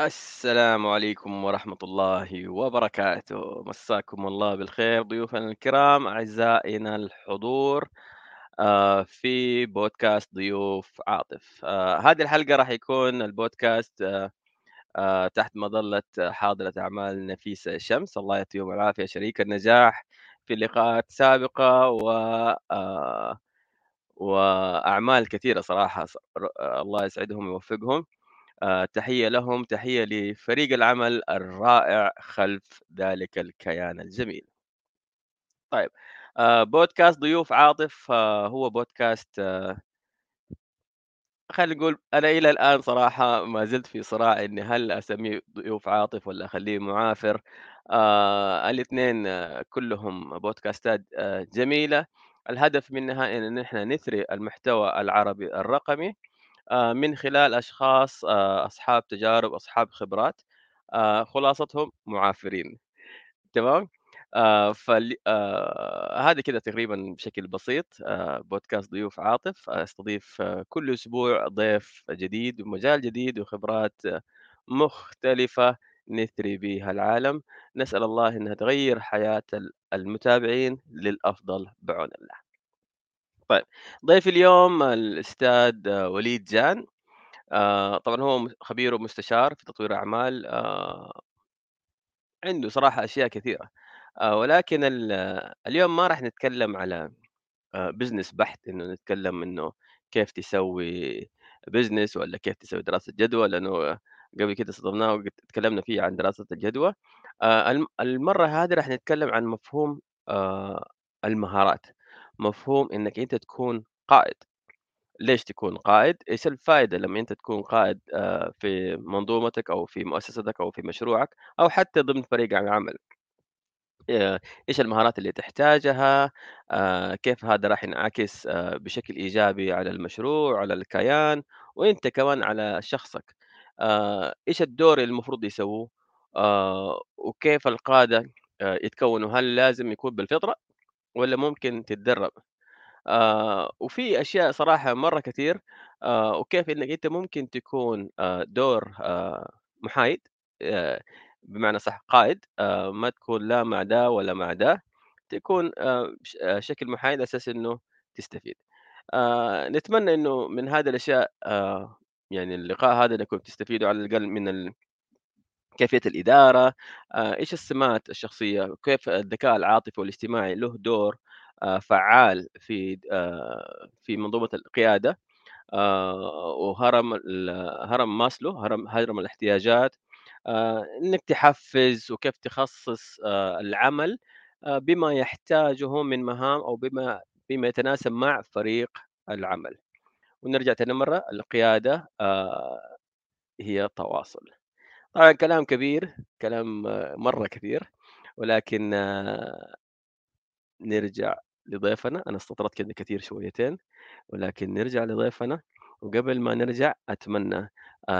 السلام عليكم ورحمة الله وبركاته. مساكم الله بالخير ضيوفنا الكرام أعزائنا الحضور آه، في بودكاست ضيوف عاطف. آه، هذه الحلقة راح يكون البودكاست آه، تحت مظلة حاضرة أعمال نفيسة شمس. الله يعطيهم العافية. شريك النجاح في لقاءات سابقة و وأعمال كثيرة صراحة الله يسعدهم ويوفقهم. تحية لهم تحية لفريق العمل الرائع خلف ذلك الكيان الجميل. طيب آه، بودكاست ضيوف عاطف آه، هو بودكاست آه، خلينا نقول أنا إلى الآن صراحة ما زلت في صراع إني هل أسميه ضيوف عاطف ولا أخليه معافر؟ آه الاثنين آه كلهم بودكاستات آه جميلة. الهدف منها إن نحن نثري المحتوى العربي الرقمي. آه، من خلال أشخاص آه، أصحاب تجارب، أصحاب خبرات، آآ، خلاصتهم معافرين، تمام؟ هذه كده تقريبًا بشكل بسيط بودكاست ضيوف عاطف، أستضيف آه، كل أسبوع ضيف جديد ومجال جديد وخبرات آه، مختلفة نثري بها العالم، نسأل الله إنها تغيّر حياة ال المتابعين للأفضل بعون الله. طيب، ضيفي اليوم الأستاذ آه، وليد جان. آآ طبعًا هو خبير ومستشار في تطوير أعمال، آآ عنده صراحة أشياء كثيرة، آآ ولكن ال اليوم ما راح نتكلم على business بحت، إنه نتكلم إنه كيف تسوي business والّا كيف تسوي دراسة جدوى، لأنه قبل كده صدمناه وقت اتكلمنا فيه عن دراسة الجدوى. آآ الم المرة هذه راح نتكلم عن مفهوم المهارات، مفهوم إنك أنت تكون قائد. ليش تكون قائد؟ إيش الفائدة لمّا أنت تكون قائد آآ في منظومتك أو في مؤسستك أو في مشروعك أو حتى ضمن فريق العمل؟ آآ إيش المهارات اللي تحتاجها؟ آآ كيف هذا راح ينعكس بشكل إيجابي على المشروع، على الكيان، وأنت كمان على شخصك. إيش الدور اللي المفروض يسووه؟ وكيف القادة آآ يتكوّنوا؟ هل لازم يكون بالفطرة والّا ممكن تتدرّب؟ آآ وفي أشياء صراحة مرّة كتير آآ وكيف إنّك أنت ممكن تكون آآ دور آآ محايد آآ بمعنى صح قائد آآ ما تكون لا مع ده ولا مع ده، تكون بش آه، شكل محايد على أساس إنه تستفيد. آآ نتمنى إنه من هذه الأشياء آآ يعني اللقاء هذا إنكم تستفيدوا على الأقل من ال كيفية الإدارة، آآ إيش السمات الشخصية، كيف الذكاء العاطفي والاجتماعي له دور آآ فعّال في آآ في منظومة القيادة، آآ وهرم هرم ماسلو، هرم هرم الاحتياجات، إنك تحفّز وكيف تخصّص العمل بما يحتاجه من مهام أو بما بما يتناسب مع فريق العمل. ونرجع تاني مرّة القيادة آآ هي تواصل. طبعًا كلام كبير، كلام آه، مرّة كثير، ولكن آه، نرجع لضيفنا، أنا استطردت كده كثير شويتين، ولكن نرجع لضيفنا، وقبل ما نرجع أتمنى آآ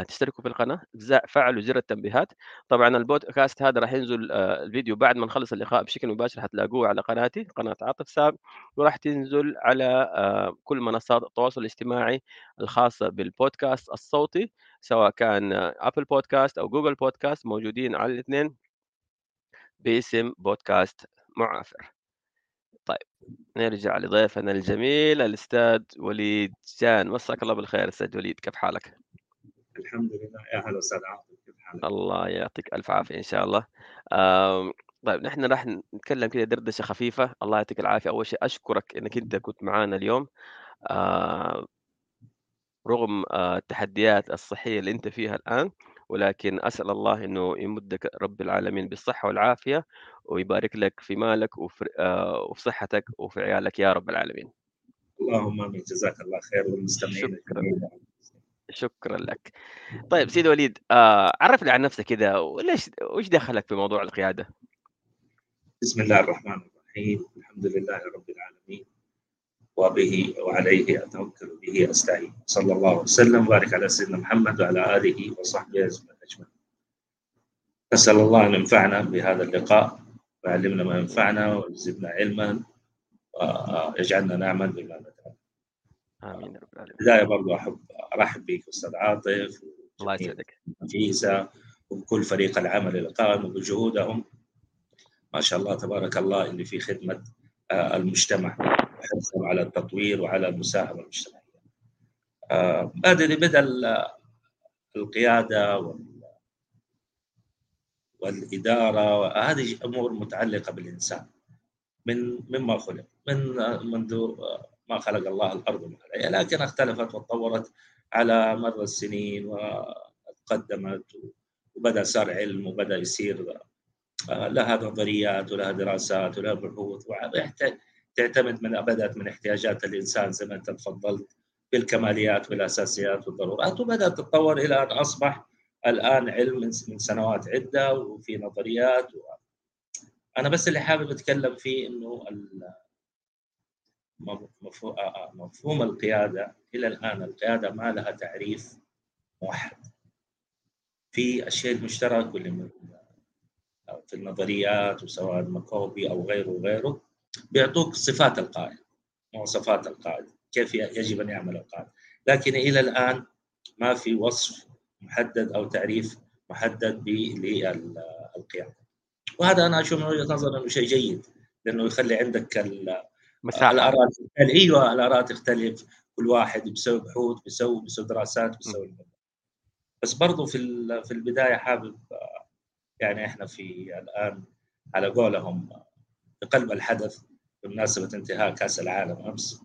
تشتركوا في القناة، ز فعلوا زر التنبيهات، طبعًا البودكاست هذا راح ينزل آآ الفيديو بعد ما نخلص اللقاء بشكل مباشر حتلاقوه على قناتي، قناة عاطف سام، وراح تنزل على آآ كل منصات التواصل الاجتماعي الخاصة بالبودكاست الصوتي، سواء كان Apple Podcast أو Google Podcast موجودين على الاثنين باسم بودكاست معافر. طيب نرجع لضيفنا الجميل الأستاذ وليد جان، مساك الله بالخير أستاذ وليد، كيف حالك؟ الحمد لله. يا هلا وسهلا عاطف كيف حالك؟ الله يعطيك ألف عافية إن شاء الله. آمم، طيب نحن راح نتكلم كده دردشة خفيفة، الله يعطيك العافية، أول شيء أشكرك إنك أنت كنت معانا اليوم، آآ، رغم آآ التحديات الصحية اللي أنت فيها الآن، ولكن أسأل الله إنه يمدّك رب العالمين بالصحة والعافية، ويبارك لك في مالك وفي آآ، وفي صحتك وفي عيالك يا رب العالمين. اللهم آمين. جزاك الله خير والمستمعين شكرًا، شكرًا لك. طيب سيدي وليد، آآ، عرّفني عن نفسك كده، وليش وإيش دخلك في موضوع القيادة؟ بسم الله الرحمن الرحيم الحمد لله رب العالمين وبه وعليه أتوكل وبه أستعين صلى الله وسلم وبارك على سيدنا محمد وعلى آله وصحبه أجمعين نسأل الله أن ينفعنا بهذا اللقاء ويعلمنا ما ينفعنا ويزدنا علما ويجعلنا نعمل بما نتعلم آمين يا رب العالمين. بداية برضو احب أرحب بك أستاذ عاطف الله يسعدك. نفيسة وبكل فريق العمل اللي قاموا بجهودهم ما شاء الله تبارك الله اللي في خدمة آه، المجتمع وحرصهم على التطوير وعلى المساهمة المجتمعية. آه، بعد اللي بدأ القيادة والإدارة هذه أمور متعلقة بالإنسان من مما خلق من منذ ما خلق الله الأرض عليها لكن اختلفت وتطورت على مر السنين وتقدمت وبدأ صار علم وبدأ يصير لها نظريات ولها دراسات ولها بحوث تعتمد من بدأت من احتياجات الإنسان زي ما أنت تفضلت بالكماليات والأساسيات والضرورات وبدأت تتطور إلى أن أصبح الآن علم من سنوات عدة وفي نظريات و... أنا بس اللي حابب أتكلم فيه إنه آه، مفهوم القيادة إلى الآن القيادة ما لها تعريف موحد في الشيء المشترك واللي في النظريات وسواء مكوبي أو غيره وغيره بيعطوك صفات القائد مواصفات القائد كيف يجب أن يعمل القائد. لكن إلى الآن ما في وصف محدد أو تعريف محدد للقيادة. وهذا أنا أشوف من وجهة نظري إنه شيء جيد لأنه يخلي عندك الآراء إيوه الآراء تختلف. كل واحد بيسوي بحوث بيسوي بيسوي دراسات بيسوي بس برضو في في البداية حابب يعني إحنا في الآن على قولهم في قلب الحدث بمناسبة انتهاء كأس العالم أمس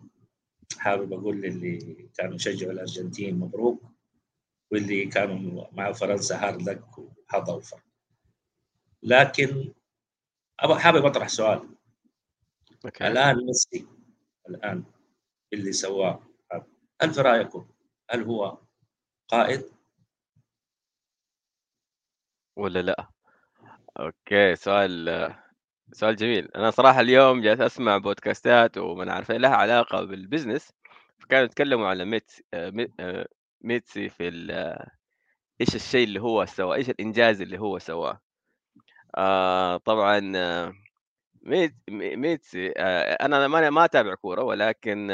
حابب أقول للي كانوا يشجعوا الأرجنتين مبروك واللي كانوا مع فرنسا hard luck وحظ أوفر لكن حابب أطرح سؤال. okay. الآن ميسي الآن اللي سواه. هل في رأيكم هل هو قائد؟ ولا لا؟ okay سؤال سؤال جميل. أنا صراحة اليوم جالس أسمع بودكاستات وما عارف إيه لها علاقة بال business. فكانوا يتكلموا على ميسي آه، آه، ميسي في إيش الشيء اللي هو سواه إيش الإنجاز اللي هو سواه. آه طبعا ميس ميسي آه أنا ما ما أتابع كورة ولكن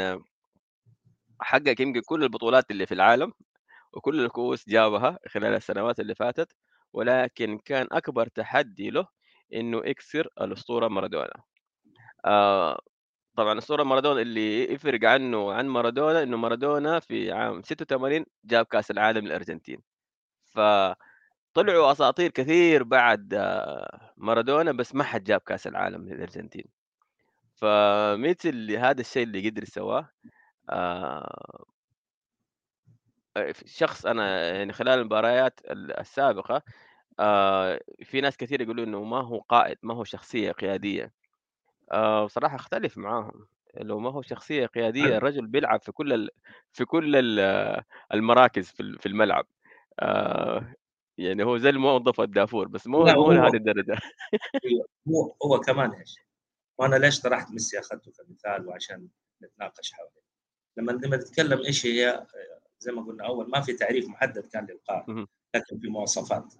حقق يمكن كل البطولات اللي في العالم وكل الكؤوس جابها خلال السنوات اللي فاتت ولكن كان أكبر تحدي له إنه يكسر الأسطورة مارادونا. آه طبعا الاسطوره مارادونا اللي يفرق عنه عن مارادونا إنه مارادونا في عام 86 جاب كأس العالم للأرجنتين. فطلعوا أساطير كثير بعد آه، مارادونا بس ما حد جاب كأس العالم للأرجنتين. فميتي اللي هذا الشيء اللي قدر سواه آه شخص أنا يعني خلال المباريات السابقة آه في ناس كثير يقولوا إنه ما هو قائد ما هو شخصية قيادية. آه بصراحة أختلف معاهم. لو ما هو شخصية قيادية الرجل بيلعب في كل ال... في كل ال... المراكز في الملعب. آه يعني هو زي الموظف الدافور بس مو مو لهذه الدرجة. أيوه، هو هو كمان إيش وأنا ليش طرحت ميسي أخذته كمثال وعشان نتناقش حوله لما لما نتكلم إيش هي زي ما قلنا أول ما في تعريف محدد كان للقائد لكن في مواصفات.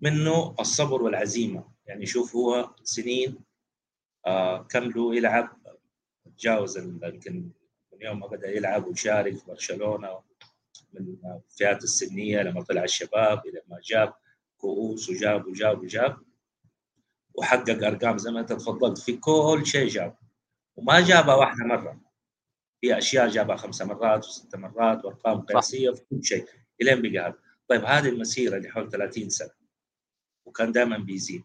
منه الصبر والعزيمة. يعني شوف هو سنين آه كملوا يلعب تجاوز يمكن من يوم ما بدأ يلعب ويشارك في برشلونة من الفئات السنية لما طلع الشباب إلى ما جاب كؤوس وجاب وجاب وجاب. وحقق أرقام زي ما أنت تفضلت في كل شيء جاب. وما جابها واحدة مرة. في أشياء جابها خمسة مرات وست مرات وأرقام قياسية في كل شيء. إلين بقى. هذا طيب هذه المسيرة اللي حول 30 سنة. وكان دائما بيزيد.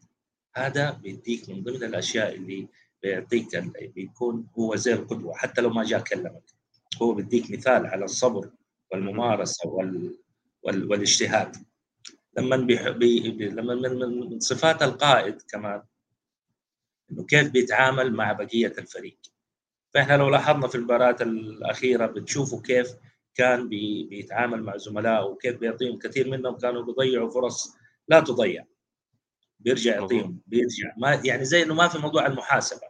هذا بيديك من ضمن الأشياء اللي بيعطيك بيكون هو زي القدوة. حتى لو ما جاء كلمك. هو بيديك مثال على الصبر. والممارسة وال... وال... والاجتهاد. لما بي... بي... لما من... من صفات القائد كمان إنه كيف بيتعامل مع بقية الفريق. فإحنا لو لاحظنا في المباراة الأخيرة بتشوفوا كيف كان بي... بيتعامل مع زملائه وكيف بيعطيهم كثير منهم كانوا بيضيعوا فرص لا تضيع. بيرجع يعطيهم بيرجع. ما يعني زي إنه ما في موضوع المحاسبة.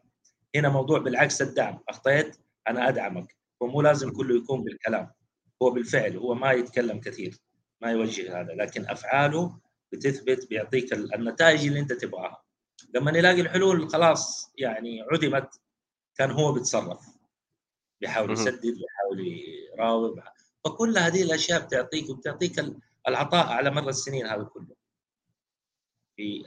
هنا موضوع بالعكس الدعم. أخطيت أنا أدعمك. هو مو لازم كله يكون بالكلام. هو بالفعل هو ما يتكلم كثير ما يوجه هذا لكن أفعاله بتثبت بيعطيك النتائج اللي أنت تبغاها. لما يلاقي الحلول خلاص يعني عدمت كان هو بيتصرف بيحاول يسدد بيحاول يراوغ. فكل هذه الأشياء بتعطيك وبتعطيك العطاء على مر السنين هذا كله في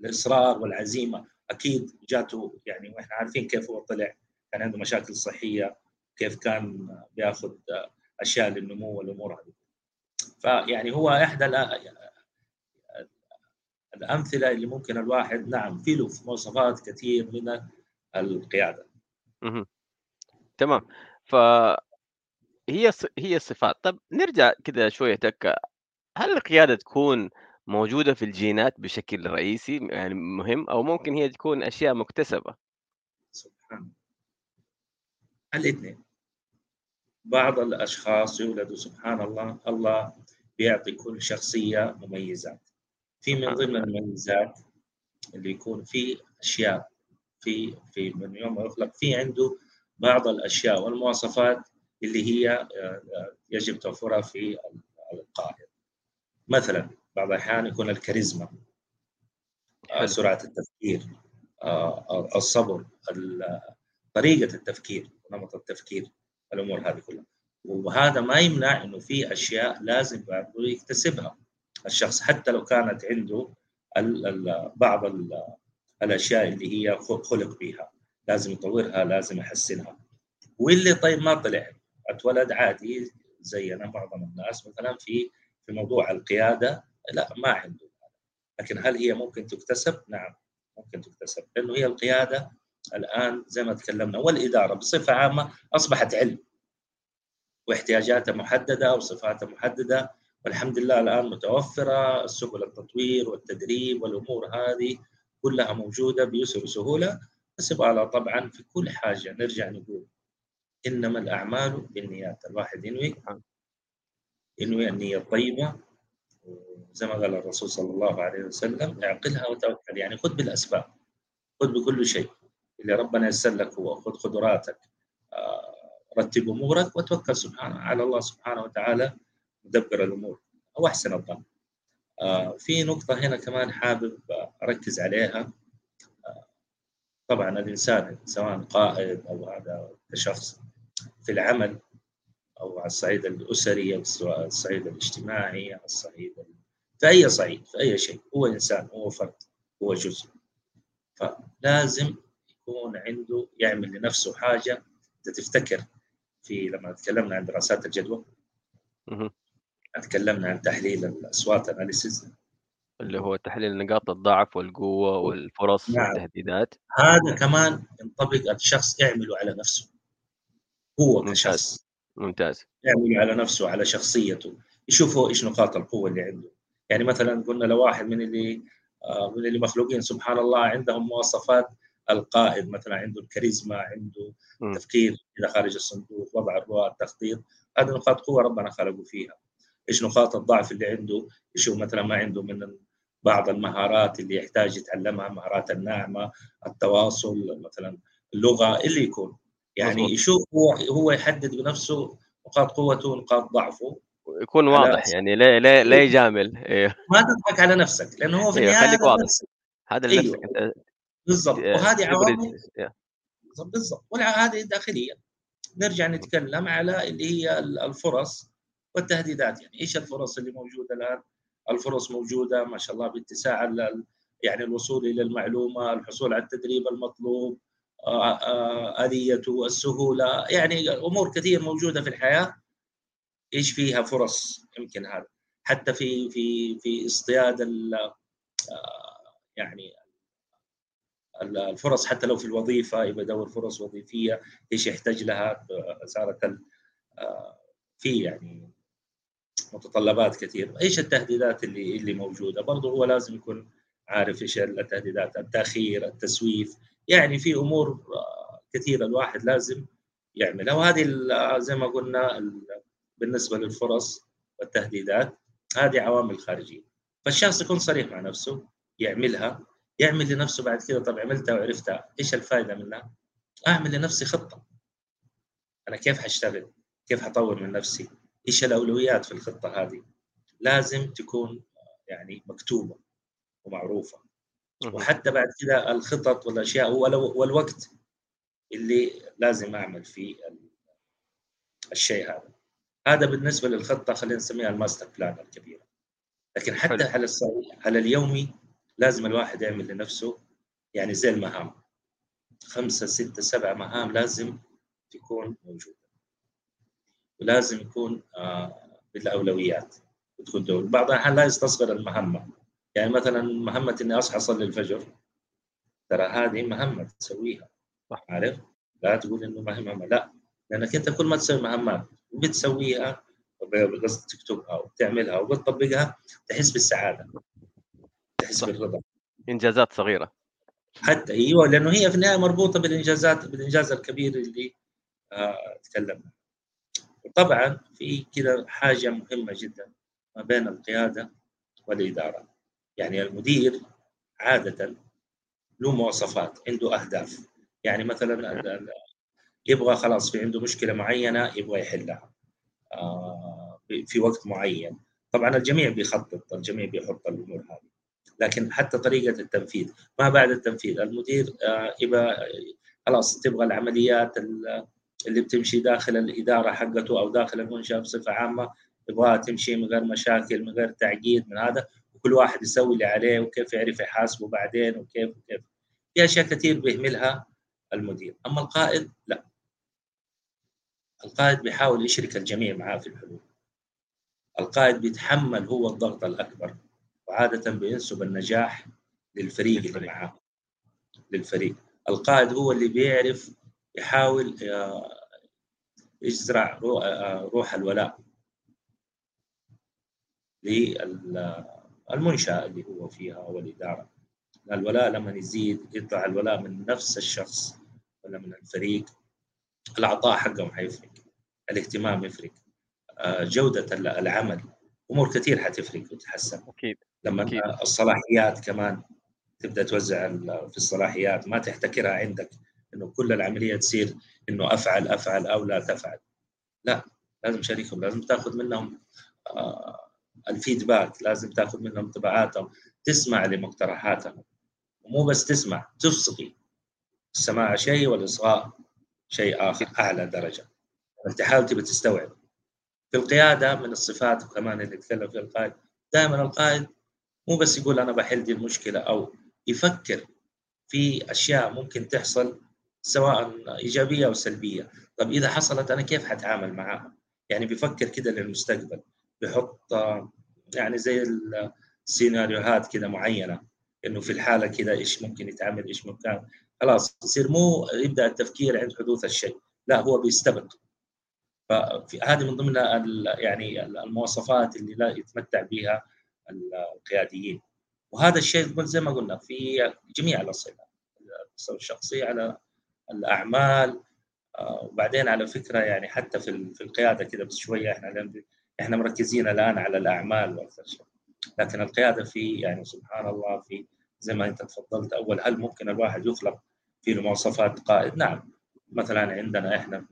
الإصرار والعزيمة. أكيد جاته يعني وإحنا عارفين كيف هو طلع كان عنده مشاكل صحية. كيف كان بياخذ أشياء للنمو والأمور هذه. فيعني هو إحدى الأمثلة اللي ممكن الواحد نعم في له مواصفات كثير من القيادة. تمام. ف هي هي الصفات. طب نرجع كده شوية تكه هل القيادة تكون موجودة في الجينات بشكل رئيسي؟ يعني مهم أو ممكن هي تكون أشياء مكتسبة؟ سبحان الاثنين. بعض الأشخاص يولدوا سبحان الله الله بيعطي كل شخصية مميزات. في من ضمن المميزات اللي يكون في أشياء في في من يوم ما يخلق في عنده بعض الأشياء والمواصفات اللي هي آه، آه، يجب توفرها في القائد مثلا بعض الأحيان يكون الكاريزما آه، سرعة التفكير الصبر طريقة التفكير نمط التفكير. الأمور هذه كلها. وهذا ما يمنع إنه في أشياء لازم يكتسبها. الشخص حتى لو كانت عنده بعض ال الأشياء اللي هي خلق بها لازم يطورها لازم يحسنها. واللي طيب ما طلع أتولد عادي زينا معظم الناس. مثلا في في موضوع القيادة لا ما عنده. لكن هل هي ممكن تكتسب؟ نعم ممكن تكتسب. لأنه هي القيادة الآن زي ما تكلمنا والإدارة بصفة عامة أصبحت علم واحتياجاتها محددة وصفاتها محددة. والحمد لله الآن متوفرة سبل التطوير والتدريب والأمور هذه كلها موجودة بيسر وسهوله بس يبغى طبعا في كل حاجة نرجع نقول إنما الأعمال بالنيات. الواحد ينوي ينوي النية الطيبة. زي ما قال الرسول صلى الله عليه وسلم أعقلها وتوكل. يعني خذ بالأسباب خذ بكل شيء. اللي ربنا يسر لك هو خذ قدراتك آه، رتب أمورك وتوكل سبحانه على الله سبحانه وتعالى مدبر الأمور أو أحسن الظن. آه، في نقطة هنا كمان حابب أركز عليها آه، طبعا الإنسان سواء قائد أو هذا كشخص في العمل أو على الصعيد الأسري أو الصعيد الاجتماعي على الصعيد في أي صعيد في أي شيء هو إنسان هو فرد هو جزء فلازم يكون عنده يعمل لنفسه حاجة تفتكر في لما تكلمنا عن دراسات الجدوى. تكلمنا عن تحليل الأصوات اناليسيز اللي هو تحليل نقاط الضعف والقوة والفرص نعم. والتهديدات. هذا كمان ينطبق الشخص يعمله على نفسه. هو ممتاز. كشخص. ممتاز. يعمل على نفسه على شخصيته. يشوف هو إيش نقاط القوة اللي عنده. يعني مثلا قلنا لو واحد من اللي آه، من اللي مخلوقين سبحان الله عندهم مواصفات القائد مثلا عنده الكاريزما عنده م. تفكير إلى خارج الصندوق وضع الرؤى التخطيط هذه نقاط قوة ربنا خلقه فيها إيش نقاط الضعف اللي عنده إيش هو مثلا ما عنده من بعض المهارات اللي يحتاج يتعلمها مهارات الناعمه التواصل مثلا اللغة اللي يكون يعني مزبوط. يشوف هو هو يحدد بنفسه نقاط قوته ونقاط ضعفه يكون واضح يعني لا لا لا إيه. يجامل إيه. ما تضحك على نفسك لأنه هو في إيه. النهاية خليك واضح هذا اللي أيوه. أنت بالضبط. وهذه عوامل بالضبط وهذه داخلية. نرجع نتكلم على اللي هي الفرص والتهديدات. يعني إيش الفرص اللي موجودة الآن؟ الفرص موجودة ما شاء الله باتساع يعني الوصول إلى المعلومة، الحصول على التدريب المطلوب، اليته، السهولة، يعني أمور كثير موجودة في الحياة. إيش فيها فرص؟ يمكن هذا. حتى في في في اصطياد يعني الفرص حتى لو في الوظيفة يبغى يدور فرص وظيفية إيش يحتاج لها صارت في يعني متطلبات كثير. إيش التهديدات اللي اللي موجودة؟ برضه هو لازم يكون عارف إيش التهديدات التأخير التسويف. يعني في أمور كثيرة الواحد لازم يعملها. وهذه زي ما قلنا بالنسبة للفرص والتهديدات هذه عوامل خارجية. فالشخص يكون صريح مع نفسه يعملها. يعمل لنفسه بعد كذا طب عملتها وعرفتها إيش الفائده منها؟ أعمل لنفسي خطة أنا كيف حاشتغل؟ كيف حطور من نفسي؟ إيش الأولويات في الخطة هذه؟ لازم تكون يعني مكتوبة ومعروفة وحتى بعد كذا الخطط والأشياء والوقت اللي لازم أعمل فيه الشيء هذا هذا بالنسبة للخطة خلينا نسميها ال master plan الكبيرة لكن حتى حلو. على على اليومي لازم الواحد يعمل لنفسه يعني زي المهام. خمسة ستة سبعة مهام لازم تكون موجودة. ولازم يكون آه بالأولويات وتكون دول بعض الأحيان لا يستصغر المهمة. يعني مثلا مهمة إني أصحى أصلي الفجر ترى هذه مهمة تسويها. صح. عارف؟ لا تقول إنه ما هي مهمة. لا لأنك أنت كل ما تسوي مهمات وبتسويها بقصد تكتبها وبتعملها وبتطبقها تحس بالسعادة. تحس صح. بالرضا إنجازات صغيرة. حتى أيوه لأنه هي في النهاية مربوطة بالإنجازات بالإنجاز الكبير اللي آه تكلمنا. طبعا في كذا حاجة مهمة جدا ما بين القيادة والإدارة. يعني المدير عادة له مواصفات عنده أهداف. يعني مثلا يبغى خلاص في عنده مشكلة معينة يبغى يحلها آه في وقت معين. طبعا الجميع بيخطط الجميع بيحط الأمور هذه. لكن حتى طريقة التنفيذ ما بعد التنفيذ المدير آه، يبغى خلاص تبغى العمليات اللي بتمشي داخل الإدارة حقته أو داخل المنشأة بصفة عامة يبغاها تمشي من غير مشاكل من غير تعقيد من هذا وكل واحد يسوي اللي عليه وكيف يعرف يحاسبه بعدين وكيف وكيف. في أشياء كثير بيهملها المدير. أما القائد لا. القائد بيحاول يشرك الجميع معاه في الحلول. القائد بيتحمل هو الضغط الأكبر. وعادة بينسب النجاح للفريق اللي معاه للفريق. القائد هو اللي بيعرف يحاول آه، يزرع آه، روح الولاء للمنشأة اللي هو فيها والإدارة. الولاء لما يزيد يطلع الولاء من نفس الشخص ولا من الفريق العطاء حقهم حيفرق الاهتمام يفرق آه، جودة العمل. أمور كثير حتفرق وتتحسن. أكيد. لما أكيد. الصلاحيات كمان تبدأ توزع في الصلاحيات ما تحتكرها عندك إنه كل العملية تصير إنه أفعل أفعل أو لا تفعل. لا لازم شريكهم لازم تاخذ منهم آه، الفيدباك لازم تاخذ منهم انطباعاتهم تسمع لمقترحاتهم. ومو بس تسمع تصغي السماع شيء والإصغاء شيء آخر أعلى درجة. أنت حاول تبي تستوعب. في القيادة من الصفات كمان اللي نتكلم فيها القائد دائما القائد مو بس يقول أنا بحل دي المشكلة أو يفكر في أشياء ممكن تحصل سواء إيجابية أو سلبية. طب إذا حصلت أنا كيف حتعامل معها يعني بيفكر كده للمستقبل بيحط يعني زي السيناريوهات كده معينة إنه في الحالة كده إيش ممكن يتعمل إيش ممكن خلاص يصير مو يبدأ التفكير عند حدوث الشيء لا هو بيستبق. فهذه من ضمن يعني المواصفات اللي لا يتمتع بها القياديين. وهذا الشيء زي ما قلنا في جميع الأصعدة المستوى الشخصي على الأعمال آه، وبعدين على فكرة يعني حتى في في القيادة كذا بس شوية إحنا إحنا مركزين الآن على الأعمال وأكثر شيء. لكن القيادة في يعني سبحان الله في زي ما أنت تفضلت أول هل ممكن الواحد يخلق في مواصفات قائد؟ نعم. مثلا عندنا إحنا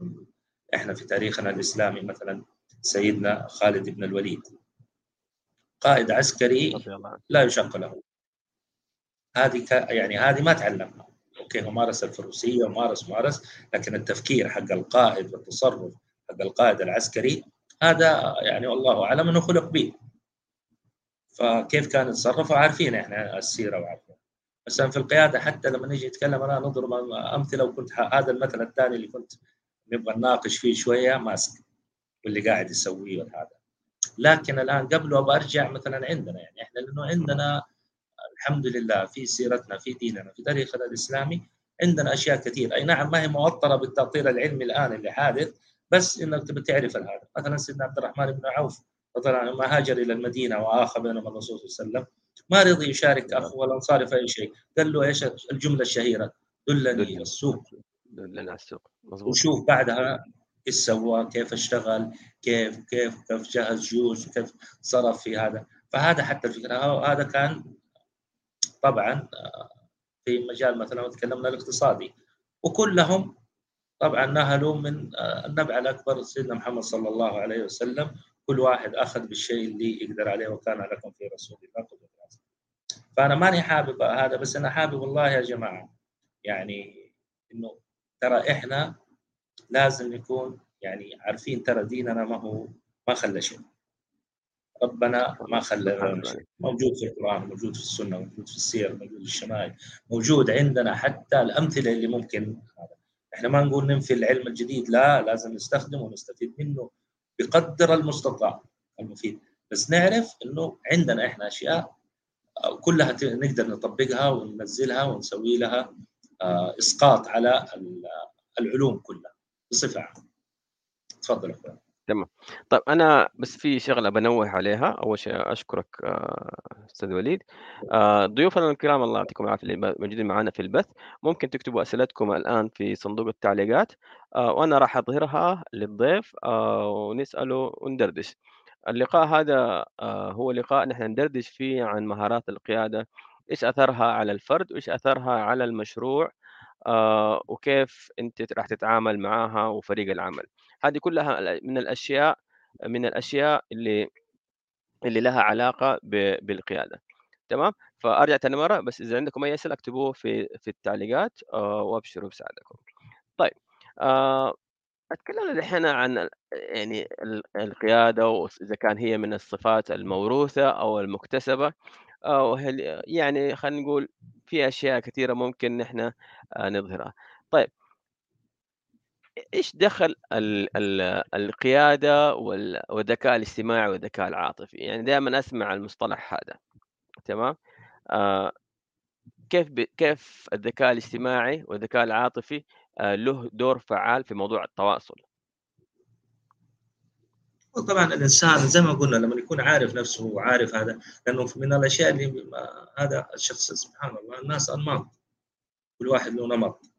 إحنا في تاريخنا الإسلامي مثلا سيدنا خالد بن الوليد. قائد عسكري لا يشق له. هذه يعني هذه ما تعلمها. أوكي هو مارس الفروسية ومارس مارس لكن التفكير حق القائد والتصرف حق القائد العسكري هذا يعني والله أعلم إنه خلق به. فكيف كان يتصرف؟ عارفين إحنا السيرة وعارفين. مثلا في القيادة حتى لما نيجي نتكلم أنا نضرب أمثلة وكنت هذا المثل الثاني اللي كنت نبغى نناقش فيه شوية ماسك واللي قاعد يسويه هذا لكن الآن قبله أبغى أرجع مثلا عندنا يعني إحنا لأنه عندنا الحمد لله في سيرتنا في ديننا في تاريخنا الإسلامي عندنا أشياء كثير أي نعم ما هي موطرة بالتأطير العلمي الآن اللي حادث بس إنك تبي تعرف هذا مثلا سيدنا عبد الرحمن بن عوف عنه لما هاجر إلى المدينة واخى بينما الرسول صلى الله عليه وسلم ما رضي يشارك أخوه الانصاري في أي شيء. قال له إيش الجملة الشهيرة؟ دلني إلى السوق. دلني على السوق. مزبوط. وشوف بعدها إيش سوى كيف اشتغل كيف كيف كيف جهز جيوش وكيف صرف في هذا. فهذا حتى الفكرة. هذا كان طبعا آه، في مجال مثلا تكلمنا الاقتصادي. وكلهم طبعا نهلوا من آه، النبع الأكبر سيدنا محمد صلى الله عليه وسلم. كل واحد أخذ بالشيء اللي يقدر عليه وكان لكم في رسول الله. فأنا ماني حابب هذا بس أنا حابب والله يا جماعة يعني إنه ترى إحنا لازم نكون يعني عارفين ترى ديننا ما هو ما خلى شيء. ربنا ما خلى موجود في القرآن موجود في السنة موجود في السير موجود في الشمائل موجود عندنا حتى الأمثلة اللي ممكن هذا. إحنا ما نقول ننفي العلم الجديد لا لازم نستخدمه ونستفيد منه بقدر المستطاع المفيد. بس نعرف إنه عندنا إحنا أشياء كلها نقدر نطبقها وننزلها ونسوي لها آه، إسقاط على العلوم كلها. بصفة عامة. تفضل اخوان تمام. طيب أنا بس في شغلة بنوه عليها. أول شيء أشكرك آه، أستاذ وليد. آه، ضيوفنا الكرام الله يعطيكم العافية اللي موجودين معنا في البث. ممكن تكتبوا أسئلتكم الآن في صندوق التعليقات. آه، وأنا راح أظهرها للضيف ونسأله وندردش. اللقاء هذا هو لقاء نحن ندردش فيه عن مهارات القيادة. إيش أثرها على الفرد؟ وإيش أثرها على المشروع؟ وكيف أنت راح تتعامل معها وفريق العمل. هذه كلها من الأشياء من الأشياء اللي اللي لها علاقة بالقيادة. تمام؟ فأرجع ثاني مرة بس إذا عندكم أي أسئلة اكتبوه في في التعليقات آه، وأبشروا بساعدكم طيب آه، اتكلم الحين عن يعني القيادة واذا كان هي من الصفات الموروثة أو المكتسبة أو يعني خلينا نقول في أشياء كثيرة ممكن نحن آه، نظهرها طيب إيش دخل ال ال القيادة والذكاء الاجتماعي والذكاء العاطفي؟ يعني دائمًا أسمع المصطلح هذا تمام؟ آه كيف كيف الذكاء الاجتماعي والذكاء العاطفي آه له دور فعال في موضوع التواصل؟ طبعا الإنسان زي ما قلنا لما يكون عارف نفسه وعارف هذا لأنه من الأشياء اللي هذا الشخص سبحان الله الناس أنماط. كل واحد له نمط.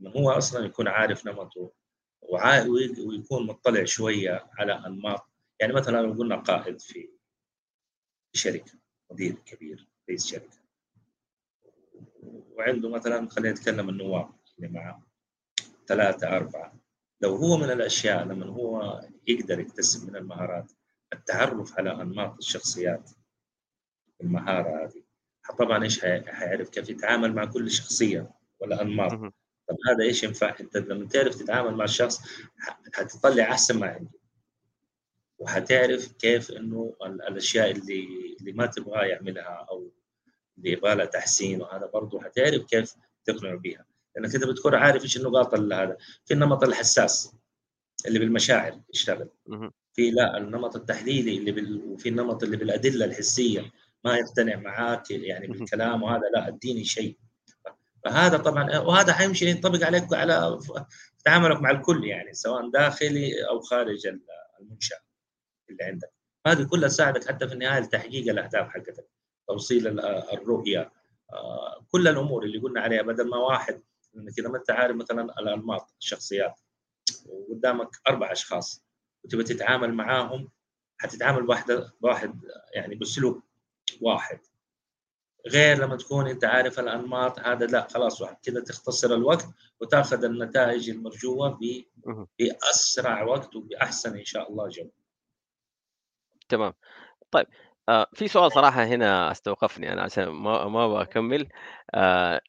من هو أصلا يكون عارف نمطه ويكون مطلع شوية على أنماط. يعني مثلا لو قلنا قائد في شركة مدير كبير رئيس شركة. وعنده مثلا خلينا نتكلم النواب اللي معه ثلاثة أربعة. لو هو من الأشياء لما هو يقدر يكتسب من المهارات التعرف على أنماط الشخصيات المهارة هذه. طبعا إيش حيعرف كيف يتعامل مع كل شخصية ولا أنماط. طب هذا إيش ينفع؟ أنت لما تعرف تتعامل مع الشخص حتطلع أحسن ما عنده. وحتعرف كيف إنه الأشياء اللي اللي ما تبغى يعملها أو اللي يبغى لها تحسين. وهذا برضه حتعرف كيف تقنع بها لأنك انت بتكون عارف إيش النقاط هذا. في النمط الحساس اللي بالمشاعر يشتغل في لا النمط التحليلي اللي بال... وفي النمط اللي بالأدلة الحسية. ما يقتنع معاك يعني بالكلام وهذا لا اديني شيء. فهذا طبعا وهذا حيمشي ينطبق عليك على تعاملك مع الكل يعني سواء داخلي أو خارج المنشأة اللي عندك. هذه كلها تساعدك حتى في النهاية لتحقيق الأهداف حقتك. توصيل الرؤية. آه، كل الأمور اللي قلنا عليها بدل ما واحد إنك إذا ما أنت عارف مثلا الأنماط الشخصيات وقدامك أربع أشخاص وتبغى تتعامل معاهم حتتعامل بواحد بواحد يعني بأسلوب واحد غير لما تكون أنت عارف الأنماط هذا لا خلاص كذا تختصر الوقت وتأخذ النتائج المرجوة بأسرع وقت وبأحسن إن شاء الله جو. تمام. طيب آه في سؤال صراحة هنا استوقفني أنا عشان ما ما بكمل آه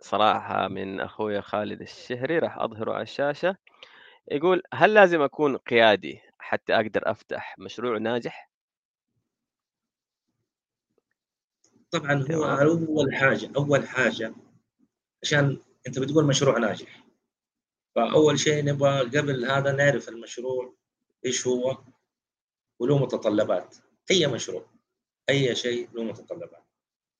صراحة من أخوي خالد الشهري راح أظهره على الشاشة يقول هل لازم أكون قيادي حتى أقدر أفتح مشروع ناجح؟ طبعا هو أول حاجة أول حاجة عشان أنت بتقول مشروع ناجح. فأول شيء نبغى قبل هذا نعرف المشروع إيش هو وله متطلبات أي مشروع أي شيء له متطلبات.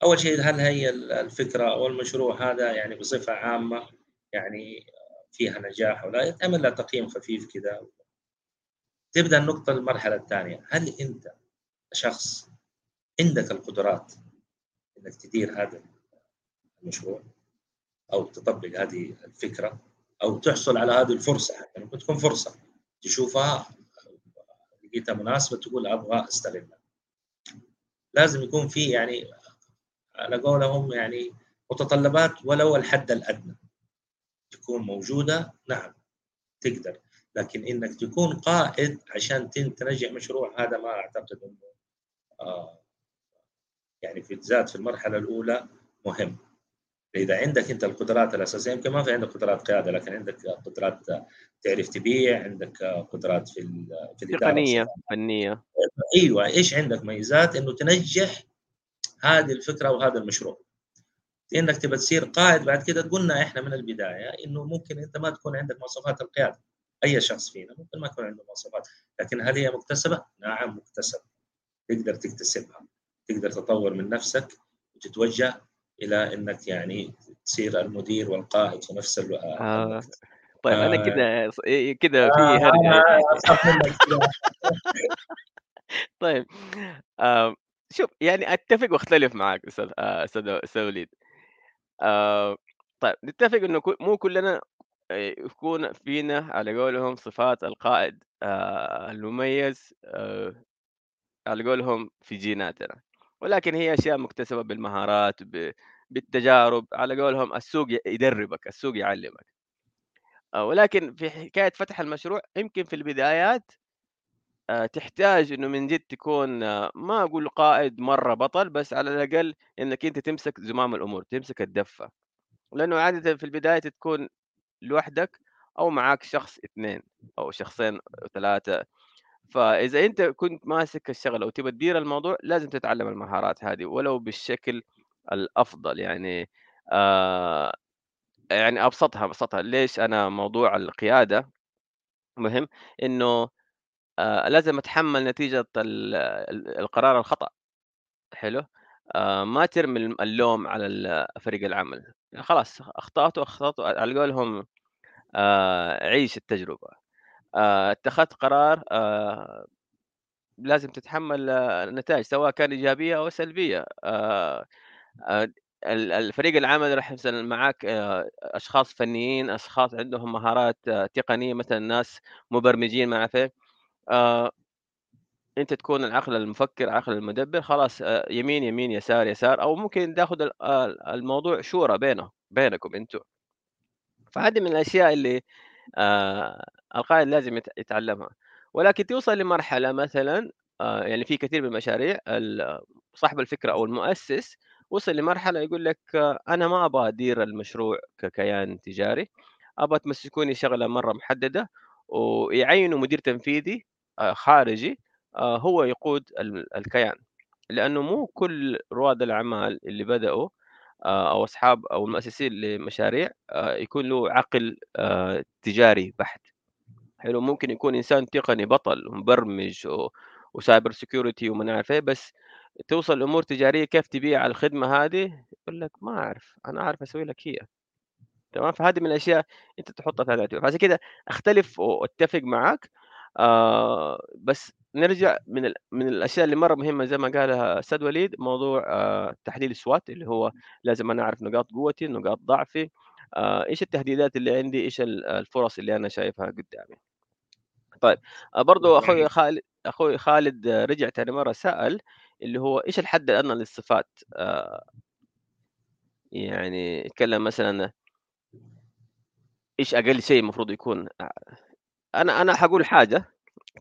أول شيء هل هي الفكرة أو المشروع هذا يعني بصفة عامة يعني فيها نجاح ولا يتعمل لها تقييم خفيف كذا؟ تبدأ النقطة المرحلة الثانية. هل أنت شخص عندك القدرات إنك تدير هذا المشروع أو تطبق هذه الفكرة أو تحصل على هذه الفرصة يعني ممكن تكون فرصة تشوفها لقيتها مناسبة تقول أبغى أستغلها؟ لازم يكون في يعني على قولهم يعني متطلبات ولو الحد الأدنى. تكون موجودة نعم تقدر. لكن إنك تكون قائد عشان تنجح مشروع هذا ما أعتقد إنه آه يعني في الذات في المرحلة الأولى مهم. إذا عندك أنت القدرات الأساسية يمكن ما في عندك قدرات قيادة لكن عندك قدرات تعرف تبيع عندك قدرات في في الإدارة تقنيه فنية. أيوه إيش عندك ميزات؟ إنه تنجح هذه الفكرة وهذا المشروع. إنك تبى تصير قائد بعد كده قلنا إحنا من البداية إنه ممكن أنت ما تكون عندك مواصفات القيادة. أي شخص فينا ممكن ما يكون عنده مواصفات لكن هل هي مكتسبة؟ نعم مكتسبة. تقدر تكتسبها. تقدر تطور من نفسك وتتوجه إلى إنك يعني تصير المدير والقائد في نفس الوقت. آه. طيب أنا آه. كده إيه، كده في آه هرجه طيب آه شوف يعني أتفق وأختلف معك أستاذ آه، أستاذ أستاذ وليد. آه طيب نتفق إنه مو كلنا آه، يكون فينا على قولهم صفات القائد المميز على قولهم في جيناتنا. ولكن هي أشياء مكتسبة بالمهارات بالتجارب على قولهم السوق يدربك السوق يعلمك. ولكن في حكاية فتح المشروع يمكن في البدايات تحتاج إنه من جد تكون آه، ما أقول قائد مرة بطل بس على الأقل إنك أنت تمسك زمام الأمور تمسك الدفة. لأنه عادة في البداية تكون لوحدك أو معاك شخص اثنين أو شخصين أو ثلاثة. فإذا أنت كنت ماسك الشغلة وتبى تدير الموضوع لازم تتعلم المهارات هذه ولو بالشكل الأفضل يعني آه يعني أبسطها أبسطها. ليش أنا موضوع القيادة مهم؟ إنه آه لازم أتحمل نتيجة القرار الخطأ. حلو؟ آه ما ترمي اللوم على فريق العمل. خلاص أخطأت وأخطأت على قولهم آه عيش التجربة. آه اتخذت قرار آه لازم تتحمل النتائج سواء كان إيجابية أو سلبية. آه آه الفريق العمل راح مثلا معاك آه، أشخاص فنيين أشخاص عندهم مهارات آه، تقنية مثلا ناس مبرمجين ما إيه، آه، أنت تكون العقل المفكر عقل المدبر خلاص يمين يمين يسار يسار أو ممكن تاخذ الموضوع شورى بينه بينكم أنتم. فهذه من الأشياء اللي القائد لازم يتعلمها. ولكن توصل لمرحلة مثلا يعني في كثير من المشاريع صاحب الفكرة أو المؤسس وصل لمرحلة يقول لك أنا ما أبغى أدير المشروع ككيان تجاري أبغى تمسكوني شغلة مرة محددة ويعينوا مدير تنفيذي آه، خارجي آه، هو يقود الكيان. لأنه مو كل رواد الأعمال اللي بدأوا آه، أو أصحاب أو المؤسسين لمشاريع يكون له عقل تجاري بحت. حلو ممكن يكون إنسان تقني بطل مبرمج و cyber security وما عارف إيه بس توصل الأمور تجارية كيف تبيع الخدمة هذه؟ يقول لك ما أعرف أنا أعرف أسوي لك هي. تمام؟ فهذه من الأشياء أنت تحطها في الاعتبار. فعشان كده أختلف وأتفق معك آه بس نرجع من ال... من الأشياء اللي مرة مهمة زي ما قالها أستاذ وليد موضوع آه تحليل السوات اللي هو لازم أنا أعرف نقاط قوتي نقاط ضعفي. آه إيش التهديدات اللي عندي؟ إيش الفرص اللي أنا شايفها قدامي؟ طيب آه برضو أخوي خالد أخوي خالد رجع ثاني مرة سأل اللي هو إيش الحد الأدنى للصفات؟ آه يعني يتكلم مثلا إيش أقل شيء المفروض يكون؟ أنا أنا حقول حاجة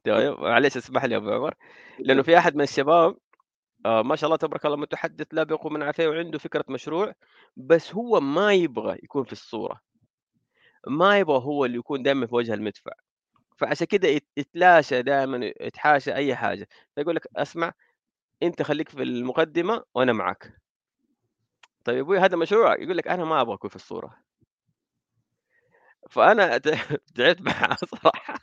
طيب معلش اسمح لي يا أبو عمر. لأنه في أحد من الشباب آه ما شاء الله تبارك الله متحدث لا بيقوم من عافيه وعنده فكرة مشروع بس هو ما يبغى يكون في الصورة. ما يبغى هو اللي يكون دائما في وجه المدفع. فعشان كده يتلاشى دائما يتحاشى أي حاجة. فيقول لك أسمع أنت خليك في المقدمة وأنا معك طيب يا أبوي هذا مشروع؟ يقول لك أنا ما أبغى أكون في الصورة. فأنا تعبت معاه صراحة.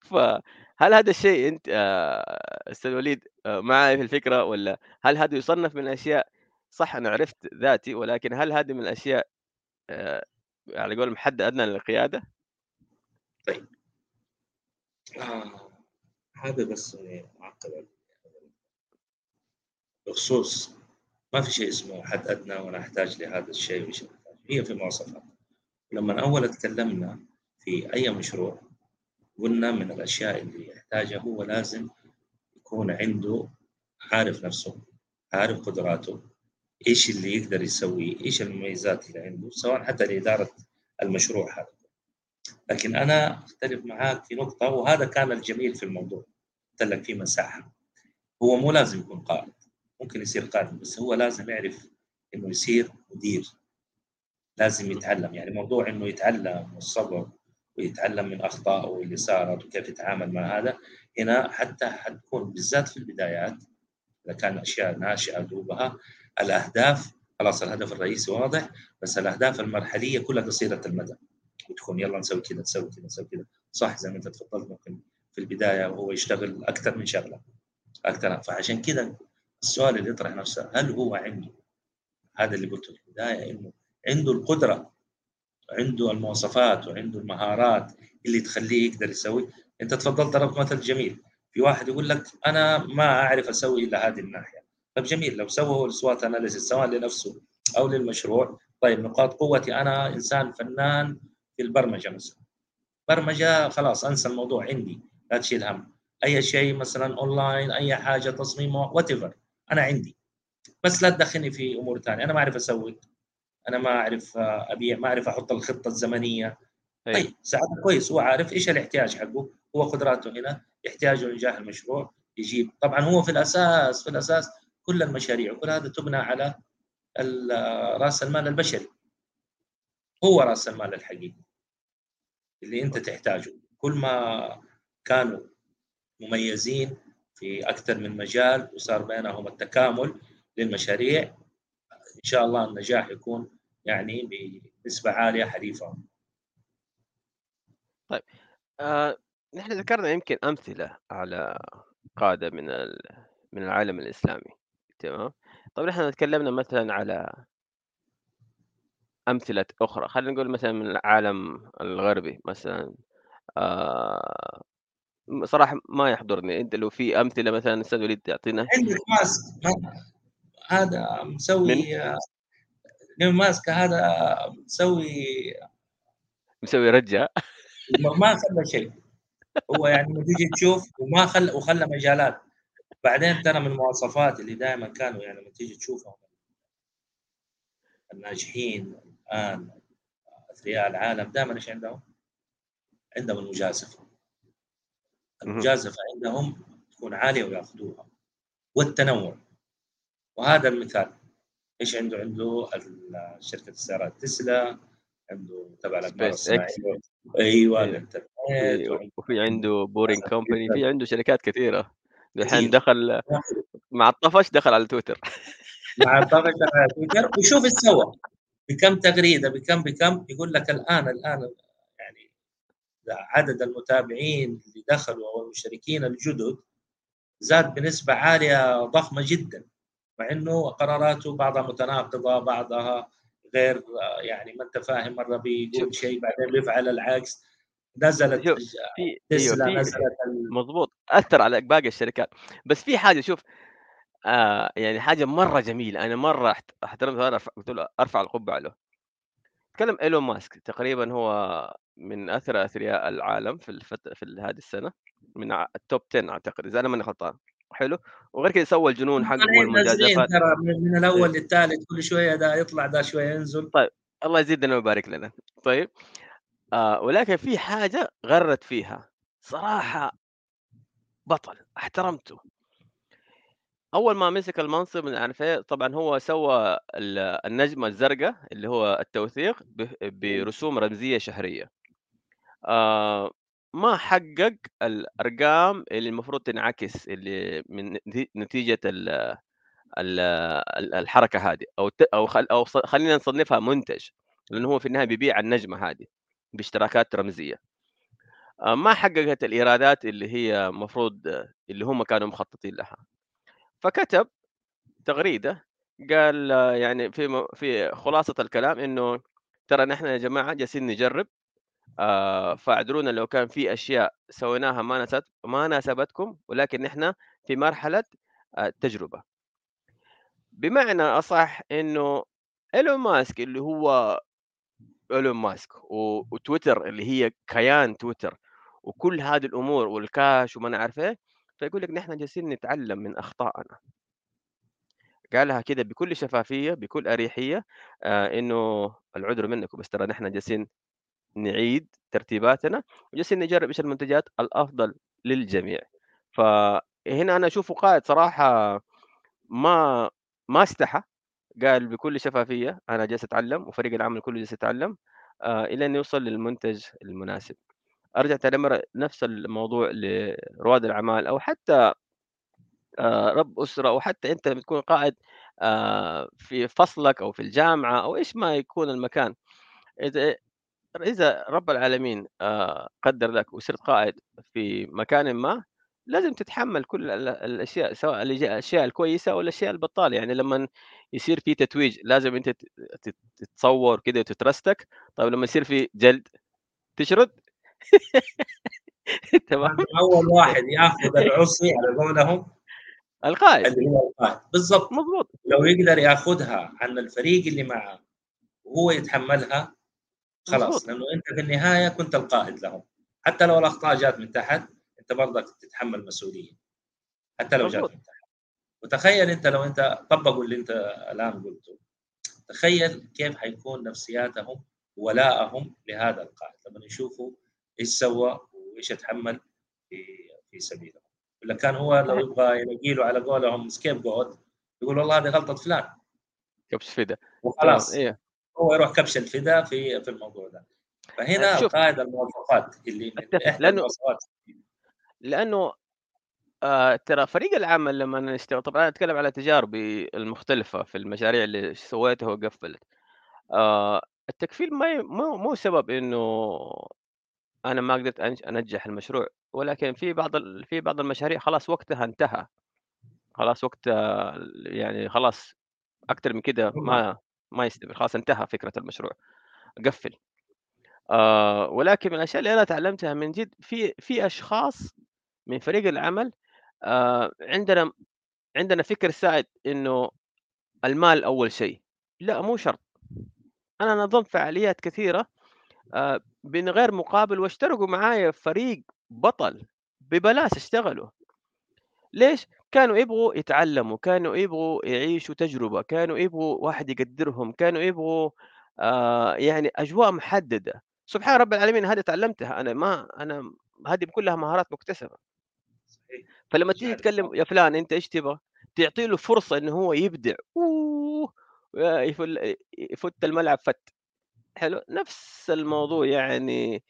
فهل هذا الشيء أنت آه، أستاذ وليد آه، معي في الفكرة ولا هل هذا يصنف من الاشياء صح أنا عرفت ذاتي ولكن هل هذه من الاشياء آه، على قول حد أدنى للقيادة؟ طيب. آه هذا بس معقد بخصوص ما في شيء اسمه حد أدنى وأنا أحتاج لهذا الشيء هي في مواصفات. لما اول تكلمنا في أي مشروع قلنا من الأشياء اللي يحتاجها هو لازم يكون عنده عارف نفسه عارف قدراته إيش اللي يقدر يسويه إيش المميزات اللي عنده سواء حتى لإدارة المشروع هذا. لكن أنا أختلف معاك في نقطة وهذا كان الجميل في الموضوع. قلت لك في مساحة. هو مو لازم يكون قائد ممكن يصير قائد بس هو لازم يعرف إنه يصير مدير. لازم يتعلم. يعني موضوع إنه يتعلم والصبر ويتعلم من أخطائه واللي صارت وكيف يتعامل مع هذا هنا حتى حتكون بالذات في البدايات إذا كان أشياء ناشئة دوبها الأهداف خلاص الهدف الرئيسي واضح بس الأهداف المرحلية كلها قصيرة المدى. وتكون يلا نسوي كذا نسوي كذا نسوي كذا. صح زي ما أنت تفضلت ممكن في البداية وهو يشتغل أكثر من شغلة أكثر. فعشان كذا السؤال اللي يطرح نفسه هل هو عنده هذا اللي قلته في البداية إنه عنده القدرة عنده المواصفات وعنده المهارات اللي تخليه يقدر يسوي. أنت تفضلت ضربت مثل جميل. في واحد يقول لك أنا ما أعرف أسوي إلا هذه الناحية. طيب جميل لو سوى ال SWOT analysis سواء لنفسه أو للمشروع طيب نقاط قوتي أنا إنسان فنان في البرمجة مثلا. برمجة خلاص أنسى الموضوع عندي لا تشيل هم. أي شيء مثلا أونلاين أي حاجة تصميم وات أنا عندي. بس لا تدخلني في أمور ثانية أنا ما أعرف أسوي. أنا ما أعرف ابيع ما أعرف أحط الخطة الزمنية. طيب ساعتها كويس هو عارف إيش الاحتياج حقه. هو قدراته هنا يحتاج لنجاح المشروع يجيب. طبعا هو في الأساس في الأساس كل المشاريع وكل هذا تبنى على رأس المال البشري. هو رأس المال الحقيقي اللي أنت تحتاجه. كل ما كانوا مميزين في أكثر من مجال وصار بينهم التكامل للمشاريع إن شاء الله النجاح يكون يعني بنسبة عالية حليفه طيب آه، نحن ذكرنا يمكن أمثلة على قادة من من العالم الإسلامي تمام؟ طيب نحن تكلمنا مثلا على أمثلة أخرى. خلينا نقول مثلا من العالم الغربي مثلا آه صراحة ما يحضرني. أنت لو في أمثلة مثلا أستاذ وليد تعطينا عندك ماسك. هذا مسوي نيو ماسك هذا مسوي مسوي رجة. ما خلى شيء. هو يعني لما تيجي تشوف وما خلى وخلى مجالات. بعدين ترى من المواصفات اللي دائما كانوا يعني لما تيجي تشوفهم. الناجحين الآن أثرياء العالم دائما إيش عندهم؟ عندهم المجازفة. المجازفة عندهم تكون عالية ويأخذوها. والتنوع. وهذا المثال. إيش عنده؟ عنده شركة السيارات تسلا عنده تبع الاقمار الصناعية. أيوه الانترنت أيوة. وفي عنده Boring Company في عنده شركات كثيرة. الحين دخل مع الطفش دخل على تويتر. مع الطفش دخل على تويتر وشوف إيش سوى. بكم تغريدة بكم بكم. يقول لك الآن الآن يعني عدد المتابعين اللي دخلوا أو المشتركين الجدد زاد بنسبة عالية ضخمة جدا. مع إنه قراراته بعضها متناقضة بعضها غير يعني ما أنت فاهم مرة بيقول شيء بعدين بيفعل العكس. نزلت في تسلا أيوه نزلت مضبوط. أثر على باقي الشركات. بس في حاجة شوف آه يعني حاجة مرة جميلة. أنا مرة احترمت قلت له أرفع القبعة له. تكلم إيلون ماسك. تقريبا هو من اثرى أثرياء العالم في الفت... في هذه السنة. من التوب 10 أعتقد إذا أنا ماني غلطان. حلو. وغير كذا سوى الجنون حقه والمجازفات ترى من الأول للثالث كل شوية ده يطلع ده شوية ينزل. طيب الله يزيدنا ويبارك لنا. طيب آه ولكن في حاجة غرت فيها. صراحة بطل احترمته. أول ما مسك المنصب من عارف إيه؟ طبعا هو سوى النجمة الزرقاء اللي هو التوثيق برسوم رمزية شهرية. آه ما حقق الأرقام اللي المفروض تنعكس اللي من نتيجة ال ال الحركة هذه أو أو خلينا نصنفها منتج لأنه هو في النهاية بيبيع النجمة هذه باشتراكات رمزية. آه، ما حققت الإيرادات اللي هي المفروض اللي هم كانوا مخططين لها. فكتب تغريدة قال يعني في في خلاصة الكلام إنه ترى نحن يا جماعة جالسين نجرب آه فاعذرونا لو كان في أشياء سويناها ما ناسبت ما ناسبتكم ولكن نحن في مرحلة آه تجربة. بمعنى أصح إنه إيلون ماسك اللي هو إيلون ماسك وتويتر اللي هي كيان تويتر وكل هذه الأمور والكاش وما نعرف إيه فيقول لك نحن جالسين نتعلم من أخطائنا. قالها كده بكل شفافية بكل أريحية آه إنه العذر منكم بس ترى نحن جالسين نعيد ترتيباتنا وجالسين نجرب إيش المنتجات الأفضل للجميع. فهنا أنا أشوفه قائد صراحة ما ما استحى. قال بكل شفافية أنا جالس أتعلم وفريق العمل كله جالس يتعلم آآ إلى أن يوصل للمنتج المناسب. أرجع تاني نفس الموضوع لرواد الأعمال أو حتى آآ رب أسرة أو حتى أنت بتكون قائد آآ في فصلك أو في الجامعة أو إيش ما يكون المكان، إذا رب العالمين آآ قدّر لك وصرت قائد في مكانٍ ما، لازم تتحمّل كل ال الأشياء سواء الأج الأشياء الكويسة أو الأشياء البطّالة، يعني لمّن يصير في تتويج لازم أنت ت تت تتصوّر كده وتترستك، طيب لمّا يصير في جلد تشرد؟ تمام؟ أول واحد يأخذ العصي على قولهم. القائد، اللي هو القائد. بالضبط. مضبوط، لو يقدر يأخذها عن الفريق اللي معه وهو يتحملها خلاص لأنه أنت في النهاية كنت القائد لهم. حتى لو الأخطاء جات من تحت أنت برضك تتحمل مسؤولية. حتى لو جات من تحت. وتخيل أنت لو أنت طبقوا اللي أنت الآن قلته. تخيل كيف حيكون نفسياتهم ولائهم لهذا القائد. لما يشوفوا إيش سوى وإيش أتحمل في في سبيله. ولا كان هو لو يبغى يلاقي له على قولهم سكيب جوت يقول والله هذه غلطة فلان. كبش فدا، وخلاص. أيوه، هو يروح كبش الفداء في في الموضوع ده. فهنا شوف. القائد المواصفات اللي من المواصفات. لأنه آآ ترى فريق العمل لمّا نشتغل طبعًا أنا أتكلم على تجاربي المختلفة في المشاريع اللي سويتها وقفّلت، آآ التكفيل ما مو مو سبب إنه أنا ما قدرت أنجّح المشروع، ولكن في بعض ال في بعض المشاريع خلاص وقتها انتهى، خلاص وقت يعني خلاص أكتر من كده ما ما يستمر، خلاص انتهى فكرة المشروع، قفّل. آآ ولكن من الأشياء اللي أنا اتعلمتها من جد في في أشخاص من فريق العمل آآ عندنا عندنا فكر سائد إنه المال أول شيء، لأ مو شرط، أنا نظمت فعاليات كثيرة آآ من غير مقابل واشتركوا معايا فريق بطل ببلاش اشتغلوا، ليش؟ كانوا يبغوا يتعلموا، كانوا يبغوا يعيشوا تجربة، كانوا يبغوا واحد يقدّرهم، كانوا يبغوا آآ يعني أجواء محددة، سبحان رب العالمين هذه اتعلمتها أنا ما أنا هذه كلها مهارات مكتسبة. صحيح فلمّا تيجي تكلم يا فلان أنت إيش تبغى؟ تعطي له فرصة إنه هو يبدع، أوه! آآ يفل يفُت الملعب فَت، حلو؟ نفس الموضوع يعني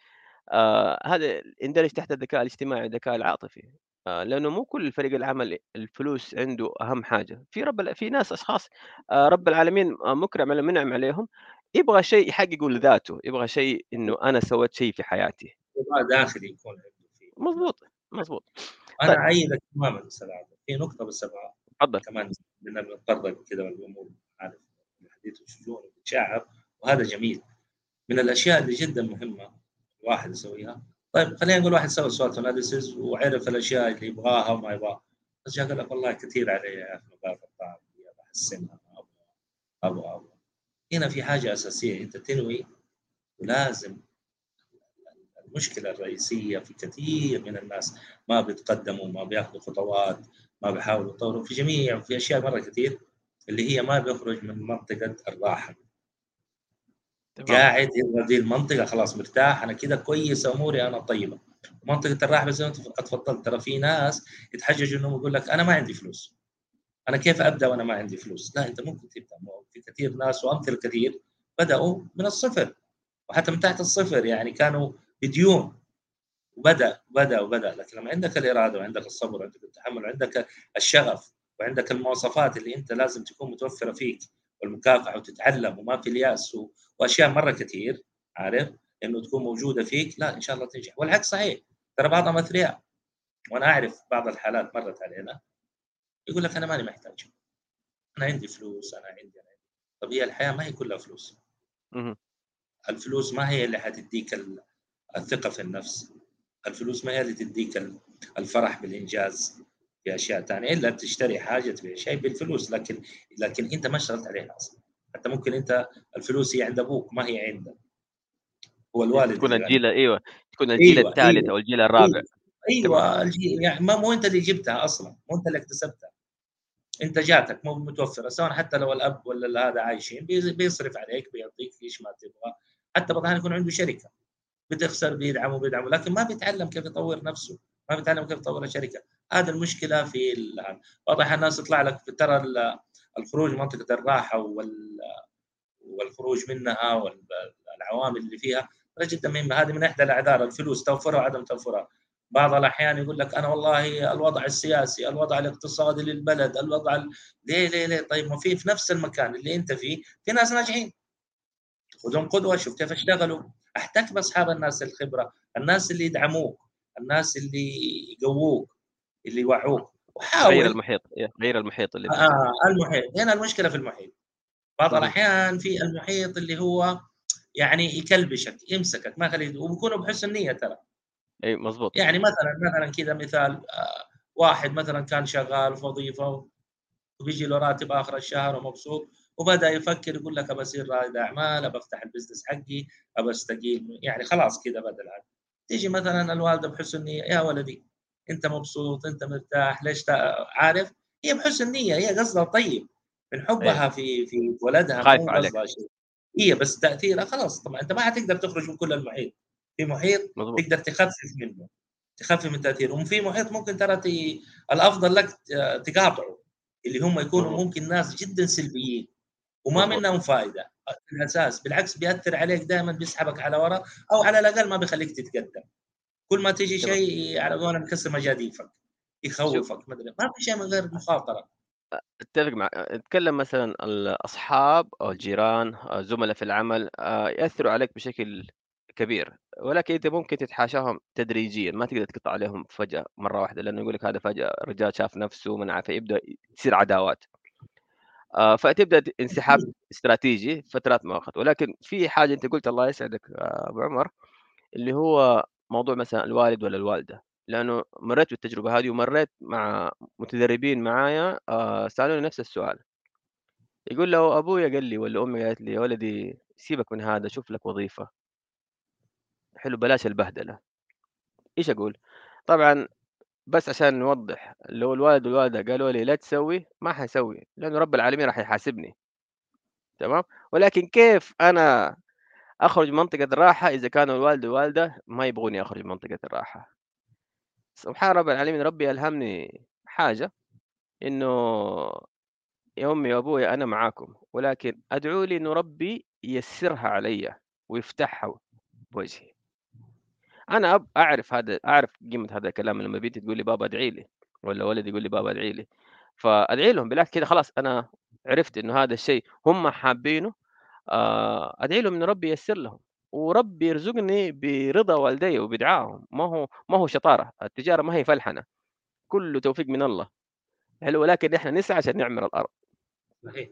آآ هذا يندرج تحت الذكاء الاجتماعي، الذكاء العاطفي، آآ لأنه مو كل فريق العمل الفلوس عنده أهم حاجة، في رب في ناس أشخاص آآ رب العالمين آآ مُكرم على مِنعم عليهم، يبغى شيء يحققه لذاته، يبغى شيء إنه أنا سويت شيء في حياتي. رضا داخلي يكون عنده فيه مضبوط، مضبوط. طيب أنا إيدك تماما أستاذ في نقطة بس أبغى اتفضل. كمان بدنا بنتطرق كده والأمور عارف الحديث والشجون وبتشعب وهذا جميل من الأشياء اللي جدا مهمة الواحد يسويها طيب خلينا نقول واحد سوى سوات اناليسيس وعرف الأشياء اللي يبغاها وما يبغاها. بس جاء قال لك والله كثير علي يا أخي مقاطع الطعام بحسنها أبغى أبغى أبغى. هنا في حاجة أساسية أنت تنوي ولازم المشكلة الرئيسية في كثير من الناس ما بيتقدموا ما بياخذوا خطوات ما بيحاولوا يطوروا في جميع في أشياء مرة كثير اللي هي ما بيخرج من منطقة الراحة. تمام. قاعد يبغى دي المنطقة خلاص مرتاح أنا كده كويس أموري أنا طيبة. منطقة الراحه زي ما أنت اتفضلت ترى في ناس يتحججوا إنهم يقول لك أنا ما عندي فلوس. أنا كيف أبدأ وأنا ما عندي فلوس؟ لا أنت ممكن تبدأ. في كثير ناس وأمثلة كثير بدأوا من الصفر. وحتى من تحت الصفر يعني كانوا بديون. وبدأ بدأ وبدأ. لكن لما عندك الإرادة وعندك الصبر وعندك التحمل وعندك الشغف وعندك المواصفات اللي أنت لازم تكون متوفرة فيك والمكافحة وتتعلم وما في اليأس و... وأشياء مرة كثير عارف؟ انه تكون موجودة فيك لا إن شاء الله تنجح. والعكس صحيح ترى بعضهم أثرياء. وأنا أعرف بعض الحالات مرت علينا. يقول لك أنا ماني محتاج. أنا عندي فلوس أنا عندي أنا عندي. طب هي الحياة ما هي كلها فلوس. الفلوس ما هي اللي حتديك ال- الثقة في النفس. الفلوس ما هي اللي تديك ال- الفرح بالإنجاز. في أشياء ثانية إلا تشتري حاجة تبيع شيء بالفلوس لكن لكن أنت ما اشتغلت عليها أصلا. حتى ممكن أنت الفلوس هي عند أبوك ما هي عندك. هو الوالد تكون اللي الجيل أيوه، تكون الجيل أيوه الثالث أيوه. أو الجيل الرابع، أيوه تمام. أيوه الجي- يعني ما مو أنت اللي جبتها أصلا مو أنت اللي اكتسبتها. أنت جاتك مو متوفرة سواء حتى لو الأب ولا هذا عايشين بيصرف عليك بيعطيك إيش ما تبغى. حتى بعض الأحيان يكون عنده شركة بتخسر بيدعموا بيدعموا لكن ما بيتعلم كيف يطور نفسه. ما بيتعلم كيف يطور الشركة. هذا المشكلة في ال- واضح الناس يطلع لك ترى ال- الخروج من منطقة الراحة وال والخروج منها والعوامل اللي فيها. جدا مهمه هذه من إحدى الأعذار الفلوس توفرها وعدم توفرها. بعض الأحيان يقول لك أنا والله الوضع السياسي، الوضع الاقتصادي للبلد، الوضع ال... ليه ليه ليه؟ طيب ما في في نفس المكان اللي أنت فيه في ناس ناجحين. خذهم قدوة شوف كيف اشتغلوا. أحتك بأصحاب الناس الخبرة، الناس اللي يدعموك، الناس اللي يقووك اللي يوعوك. وحاول. غير المحيط إيه، غير المحيط اللي آه المحيط. هنا المشكلة في المحيط. بعض الأحيان في المحيط اللي هو يعني يكلبشك يمسكك ما خليه وبيكونوا بحسن نيه ترى. اي مضبوط. يعني مثلا مثلا كذا مثال آه، واحد مثلا كان شغال في وظيفة وبيجي له راتب آخر الشهر ومبسوط وبدأ يفكر يقول لك أبى أصير رائد أعمال أبى أفتح البزنس حقي أبى أستقيل. يعني خلاص كذا بدا العقد تيجي مثلا الوالدة بحسن نيه يا ولدي أنت مبسوط أنت مرتاح ليش عارف هي بحسن نيه هي قصدها طيب من حبها أيه. في في ولدها خايف عليك هي بس تأثيرها خلاص طبعا أنت ما حتقدر تخرج من كل المحيط في محيط مضبوط. تقدر تخفف منه تخفف من تأثيره وفي محيط ممكن ترى تي... الأفضل لك تقاطعه اللي هم يكونوا مضبوط. ممكن ناس جدا سلبيين وما مضبوط. منهم فائده في الأساس بالعكس بيأثر عليك دائما بيسحبك على وراء أو على الأقل ما بيخليك تتقدم. كل ما تيجي شيء على قولنا مكسر مجاديفك يخوفك ما أدري ما في شيء من غير مخاطرة. أتفق معك أتكلم مثلا الأصحاب أو الجيران زملاء في العمل آه، يأثروا عليك بشكل كبير. ولكن أنت ممكن تتحاشاهم تدريجيا ما تقدر تقطع عليهم فجأة مرة واحدة لأنه يقول لك هذا فجأة رجال شاف نفسه من عارف يبدأ يصير عداوات. فتبدأ انسحاب استراتيجي فترات مؤقتة. ولكن في حاجة أنت قلت الله يسعدك أبو عمر اللي هو موضوع مثلا الوالد ولا الوالدة. لأنه مريت بالتجربة هذه ومريت مع متدربين معايا آه، سألوني نفس السؤال. يقول له أبويا قال لي ولا أمي قالت لي يا ولدي سيبك من هذا شوف لك وظيفة. حلو بلاش البهدلة. إيش أقول؟ طبعا بس عشان نوضح لو الوالد والوالده قالوا لي لا تسوي ما حسوي لأنه رب العالمين راح يحاسبني. تمام؟ ولكن كيف أنا أخرج من منطقة الراحة إذا كانوا الوالد والوالده ما يبغوني اخرج من منطقة الراحة؟ سبحان رب العالمين ربي ألهمني حاجة إنه يا امي وابوي أنا معاكم ولكن ادعوا لي إنه ربي ييسرها علي ويفتحها بوجهي أنا أب أعرف هذا أعرف قيمة هذا الكلام لما بنتي تقول لي بابا ادعي لي ولا ولدي يقول لي بابا ادعي لي فادعي لهم بالعكس كذا خلاص أنا عرفت إنه هذا الشيء هم حابينه آه، أدعي لهم إن ربي ييسر لهم وربي يرزقني برضا والدي وبدعائهم. ما هو ما هو شطارة التجارة ما هي فلحنة كله توفيق من الله. حلو ولكن إحنا نسعى عشان نعمر الأرض. صحيح.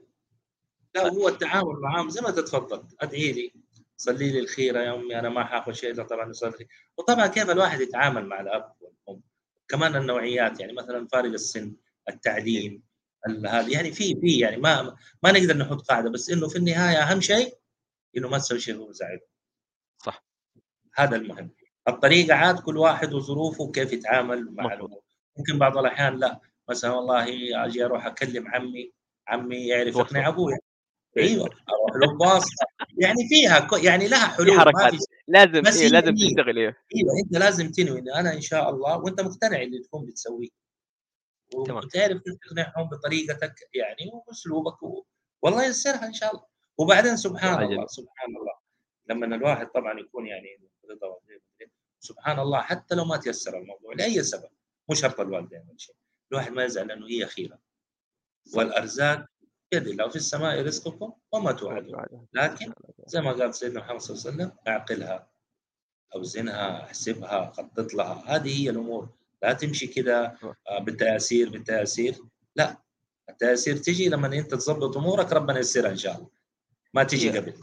لا هو التعامل معاهم زي ما تتفضل أدعي لي. صلي لي الخيره يا أمي أنا ما حاخذ شيء إلا طبعا يصلي وطبعا كيف الواحد يتعامل مع الأب والأم؟ كمان النوعيات يعني مثلا فارق السن التعليم هذه يعني في في يعني ما ما نقدر نحط قاعدة بس إنه في النهاية أهم شيء إنه ما تسوي شيء هو يزعله صح. هذا المهم. الطريقة عاد كل واحد وظروفه وكيف يتعامل مع الأمور ممكن بعض الأحيان لا مثلا والله أجي أروح أكلم عمي عمي يعرف يقنع أبوي. أيوه. أروح له باص. يعني فيها يعني لها حلول ما في لازم بس إيه لازم تشتغل أيوه أيوه أنت لازم تنوي. إن أنا إن شاء الله وأنت مقتنع اللي تكون بتسويه. وتعرف كيف تقنعهم بطريقتك يعني وبأسلوبك و... والله يسرها إن شاء الله. وبعدين سبحان الله الله سبحان الله. لما الواحد طبعا يكون يعني رضا سبحان الله حتى لو ما تيسر الموضوع لأي سبب. مو شرط الوالدين ولا شيء. الواحد ما يزعل لأنه هي خيره والأرزاق بيد الله في السماء رزقكم وما توعدون. لكن زي ما قال سيدنا محمد صلى الله عليه وسلم اعقلها أوزنها احسبها خطط لها. هذه هي الأمور. لا تمشي كده آه، بالتياسير بالتياسير لا. التياسير تجي لما أنت تظبط أمورك ربنا ييسرها إن شاء الله. ما تجي قبل.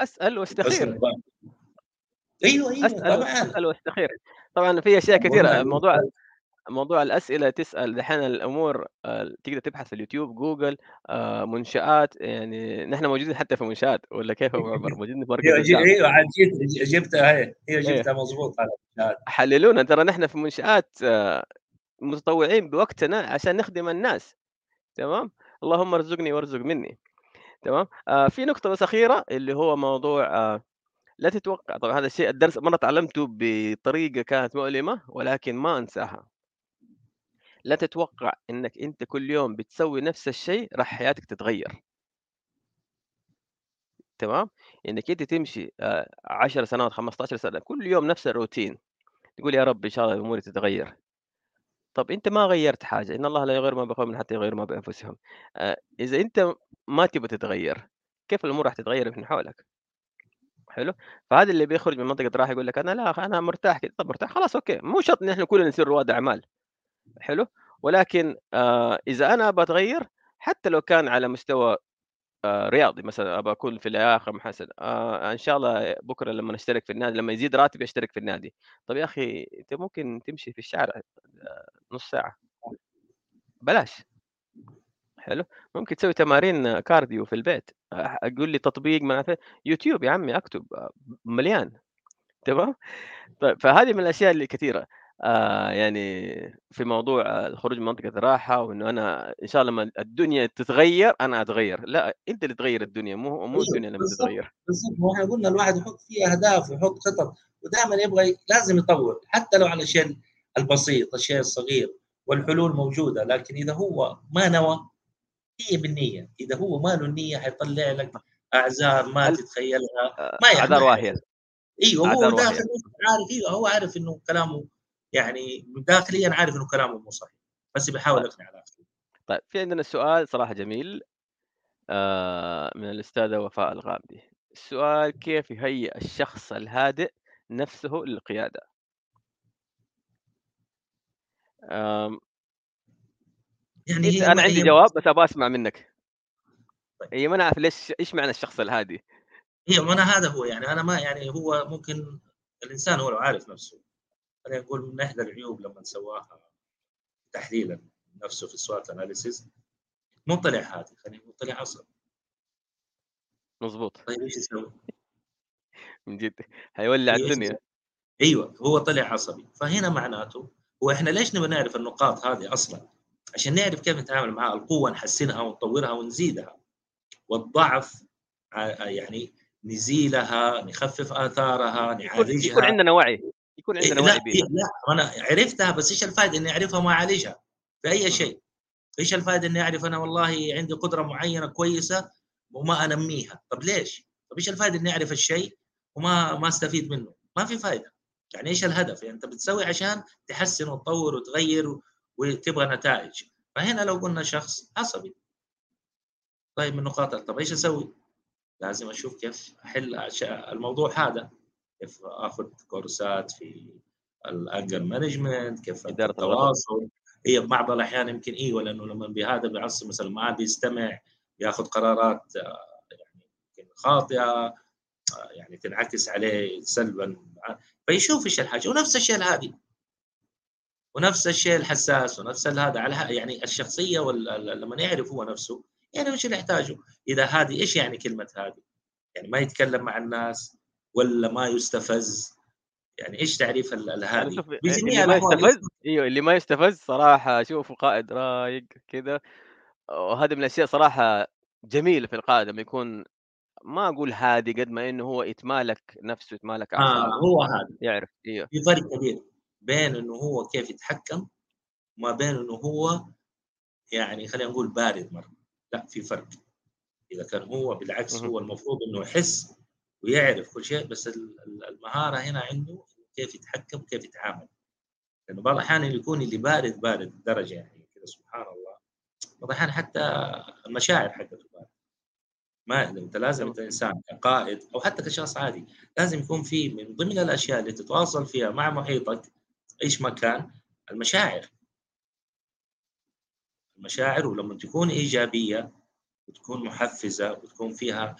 أسأل واستخير. أيوه أيوه أسأل طبعا. أسأل واستخير. طبعا في أشياء كثيرة. موضوع موضوع الأسئلة تسأل دحين الأمور آه، تقدر تبحث في اليوتيوب جوجل آه، منشآت يعني نحن موجودين حتى في منشآت ولا كيف ابو عمر موجودين في مركز أيوه جبت جبتها هي هي جبتها مضبوط حللونا ترى نحن في منشآت آه، متطوعين بوقتنا عشان نخدم الناس تمام؟ اللهم ارزقني وارزق مني تمام؟ آه في نقطة بس أخيرة اللي هو موضوع آه لا تتوقع طبعا هذا الشيء الدرس مرة تعلمته بطريقة كانت مؤلمة ولكن ما أنساها. لا تتوقع إنك أنت كل يوم بتسوي نفس الشيء راح حياتك تتغيّر. تمام؟ إنك أنت تمشي آآ 10 سنوات، 15 سنة كل يوم نفس الروتين، تقول يا رب إن شاء الله أموري تتغيّر. طَب أنت ما غيّرت حاجة، إن الله لا يغيّر ما بقوم حتى يغيّروا ما بأنفسهم. آآ إذا أنت ما تبغى تتغيّر، كيف الأمور راح تتغيّر من حولك؟ حلو؟ فهذا اللي بيخرج من منطقة راحة يقول لك أنا لا أنا مرتاح كده، طَب مرتاح خلاص أوكي، مو شرط إن إحنا كلنا نصير رواد أعمال، حلو؟ ولكن آآ إذا أنا أبغى أتغيّر حتى لو كان على مستوى آآ رياضي مثلًا أبغى أكون في اللياقة محسن آآ إن شاء الله بكرة لمّا أشترك في النادي لمّا يزيد راتبي أشترك في النادي، طَب يا أخي أنت ممكن تمشي في الشارع آآ نُص ساعة، بلاش، حلو، ممكن تسوي تمارين cardio في البيت، أ قُل لي تطبيق ما في يوتيوب يا عمي أكتب آه، مليان، تمام؟ طيب فهذه من الأشياء اللي كثيرة. آآ يعني في موضوع آه، الخروج من منطقة الراحة، وإنه أنا إن شاء الله لمّا الدنيا تتغيّر أنا أتغيّر، لأ أنت اللي تغيّر الدنيا مو مو أيوه الدنيا لمّا تتغيّر. بالضبط. ما إحنا قلنا الواحد يحط فيه أهداف ويحط خطط ودائما يبغى لازم يطور حتى لو على الشيء البسيط الشيء الصغير والحلول موجودة لكن إذا هو ما نوى هي بالنيه إذا هو ما له النية حيطلع لك أعذار ما تتخيلها آآ ما واهية، حيفوز إيوه هو داخل عارف إيوه هو عارف إنه كلامه يعني داخليا عارف إنه كلامه مو صحيح بس بيحاول طيب، يقنع الآخرين. طيب في عندنا سؤال صراحة جميل آآ من الأستاذة وفاء الغامدي، السؤال كيف يهيئ الشخص الهادئ نفسه للقيادة؟ آمم يعني ما عندي هي جواب بس أبغى أسمع منك، طيب. هي ما أنا أعرف ليش إيش معنى الشخص الهادي؟ هي ما أنا هذا هو يعني أنا ما يعني هو ممكن الإنسان هو لو عارف نفسه. خلينا نقول من إحدى العيوب لما سواها تحليلا نفسه في السوات اناليسيس مو طلع هادي خلينا نقول طلع عصبي مضبوط، طيب إيش يسوي؟ من جد حيولّع يسوي؟ الدنيا. أيوه هو طلع عصبي فهنا معناته هو إحنا ليش نبغى نعرف النقاط هذه أصلا؟ عشان نعرف كيف نتعامل معها القوة نحسنها ونطورها ونزيدها والضعف يعني نزيلها نخفف آثارها يكون يكون نعالجها عندنا وعي، يكون إيه عندنا لا وعي إيه. لا أنا عرفتها بس إيش الفائده إني أعرفها وما أعالجها؟ في أي شيء. إيش الفائده إني أعرف أنا والله عندي قدرة معينة كويسة وما أنميها؟ طب ليش؟ طب إيش الفائده إني أعرف الشيء وما ما أستفيد منه؟ ما في فائده يعني إيش الهدف؟ يعني أنت بتسوي عشان تحسن وتطور وتغير وتبغى نتائج. فهنا لو قلنا شخص عصبي. طيب من نقاط طب إيش أسوي؟ لازم أشوف كيف أحل الموضوع هذا. كيف آخذ كورسات في ال anger management كيف الغضب. التواصل. هي بعض الأحيان يمكن أيوه لأنه لما بهذا بيعصب مثلا ما بيستمع ياخذ قرارات آه، يعني يمكن خاطئة آه، يعني تنعكس عليه سلبا. فيشوف إيش الحاجة ونفس الشيء الهادي. ونفس الشيء الحساس ونفس هذا على يعني الشخصية وال... لما يعرف هو نفسه يعني إيش اللي يحتاجه. إذا هادي إيش يعني كلمة هادي؟ يعني ما يتكلم مع الناس ولا ما يستفز؟ يعني إيش تعريف أ اللي ما يستفز؟ اسمه أيوه، اللي ما يستفز صراحة أشوفه قائد رايق كذا، وهذه من الأشياء صراحة جميلة في القائد لمّا يكون ما أقول هادي قد ما إنه هو يتمالك نفسه، يتمالك آه أعصابه، هو هذا يعرف أيوه، في فرق كبير بين إنه هو كيف يتحكم وما بين إنه هو يعني خلينا نقول بارد مرة. لا في فرق. إذا كان هو بالعكس هو المفروض إنه يحس ويعرف كل شيء بس ال- ال- المهارة هنا عنده كيف يتحكم كيف يتعامل. لأنه بعض الأحيان يكون اللي بارد بارد درجة يعني كذا سبحان الله. بعض الأحيان حتى المشاعر حقته بارد. ما أنت لازم انت انسان كقائد أو حتى كشخص عادي لازم يكون في من ضمن الأشياء اللي تتواصل فيها مع محيطك إيش ما كان المشاعر. المشاعر ولما تكون إيجابية وتكون محفزة وتكون فيها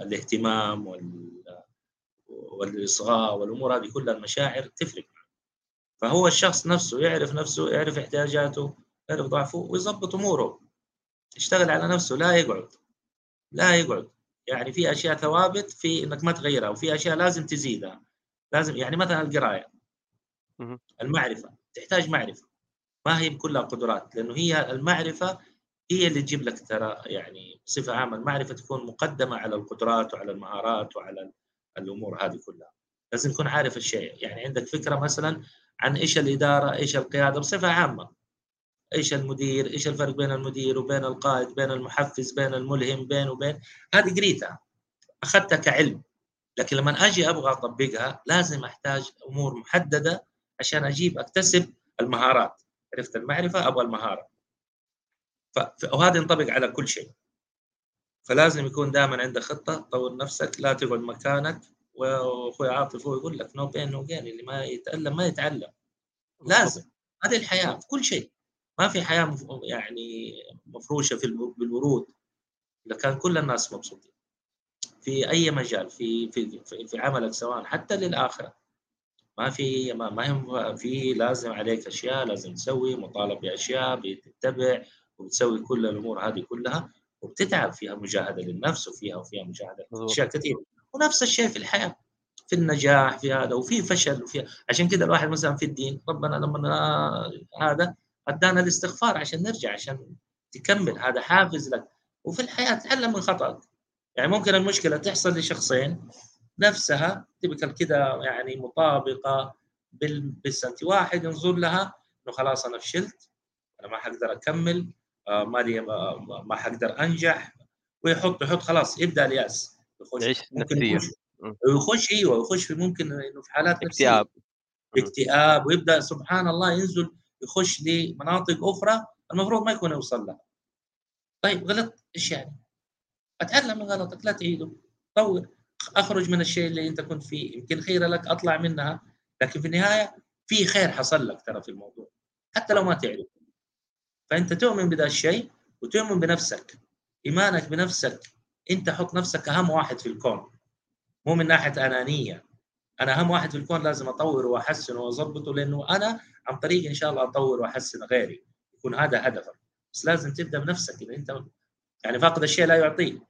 الاهتمام وال والإصغاء والأمور هذه كلها المشاعر تفرق فهو الشخص نفسه يعرف نفسه يعرف احتياجاته يعرف ضعفه ويظبط أموره. يشتغل على نفسه لا يقعد لا يقعد. يعني في أشياء ثوابت في إنك ما تغيرها وفي أشياء لازم تزيدها. لازم يعني مثلا القراية. المعرفة. تحتاج معرفة. ما هي كلها قدرات لأنه هي المعرفة هي اللي تجيب لك ترى يعني بصفة عامة المعرفة تكون مقدمة على القدرات وعلى المهارات وعلى الأمور هذه كلها. لازم تكون عارف الشيء. يعني عندك فكرة مثلا عن إيش الإدارة إيش القيادة؟ بصفة عامة. إيش المدير؟ إيش الفرق بين المدير وبين القائد؟ بين المحفز؟ بين الملهم؟ بين وبين؟ هذه قريتها. أخذتها كعلم. لكن لما أجي أبغى أطبقها لازم أحتاج أمور محددة عشان أجيب أكتسب المهارات. عرفت المعرفة؟ أبغى المهارة. وهذا ينطبق على كل شيء. فلازم يكون دائما عندك خطة طور نفسك لا تقعد مكانك وأخوي عاطف هو يقول لك no pain no gain اللي ما يتألم ما يتعلم. لازم. هذه الحياة في كل شيء. ما في حياة يعني مفروشة في بالورود. لكان كل الناس مبسوطين. في أي مجال في في في عملك سواء حتى للآخرة. ما في ما, ما في لازم عليك أشياء لازم تسوي مطالب بأشياء بتتبع. وبتسوي كل الأمور هذه كلها وبتتعب فيها مجاهدة للنفس وفيها وفيها مجاهدة أشياء كثيرة. ونفس الشيء في الحياة في النجاح في هذا وفي فشل وفي عشان كذا الواحد مثلا في الدين ربنا لما هذا أدانا الاستغفار عشان نرجع عشان تكمل. هذا حافز لك. وفي الحياة تعلم من خطأك. يعني ممكن المشكلة تحصل لشخصين نفسها تبقى كذا يعني مطابقة بالسنتي واحد ينظر لها إنه خلاص أنا فشلت أنا ما حقدر أكمل. آه، مالي ما حقدر أنجح. ويحط يحط خلاص يبدأ اليأس. يخش ممكن يخش ويخش أيوه يخش في ممكن إنه في حالات اكتئاب. اكتئاب ويبدأ سبحان الله ينزل يخش لمناطق أخرى المفروض ما يكون يوصل لها. طيب غلط إيش يعني؟ أتعلم من غلطك لا تعيده. طور أخرج من الشيء اللي أنت كنت فيه. يمكن خير لك أطلع منها. لكن في النهاية في خير حصل لك ترى في الموضوع. حتى لو ما تعرف فأنت تؤمن بهذا الشيء وتؤمن بنفسك. إيمانك بنفسك. أنت حط نفسك أهم واحد في الكون. مو من ناحية أنانية. أنا أهم واحد في الكون لازم أطور وأحسن واظبطه لأنه أنا عن طريق إن شاء الله أطور وأحسن غيري. يكون هذا هدفك. بس لازم تبدأ بنفسك. إذا أنت يعني فاقد الشيء لا يعطيه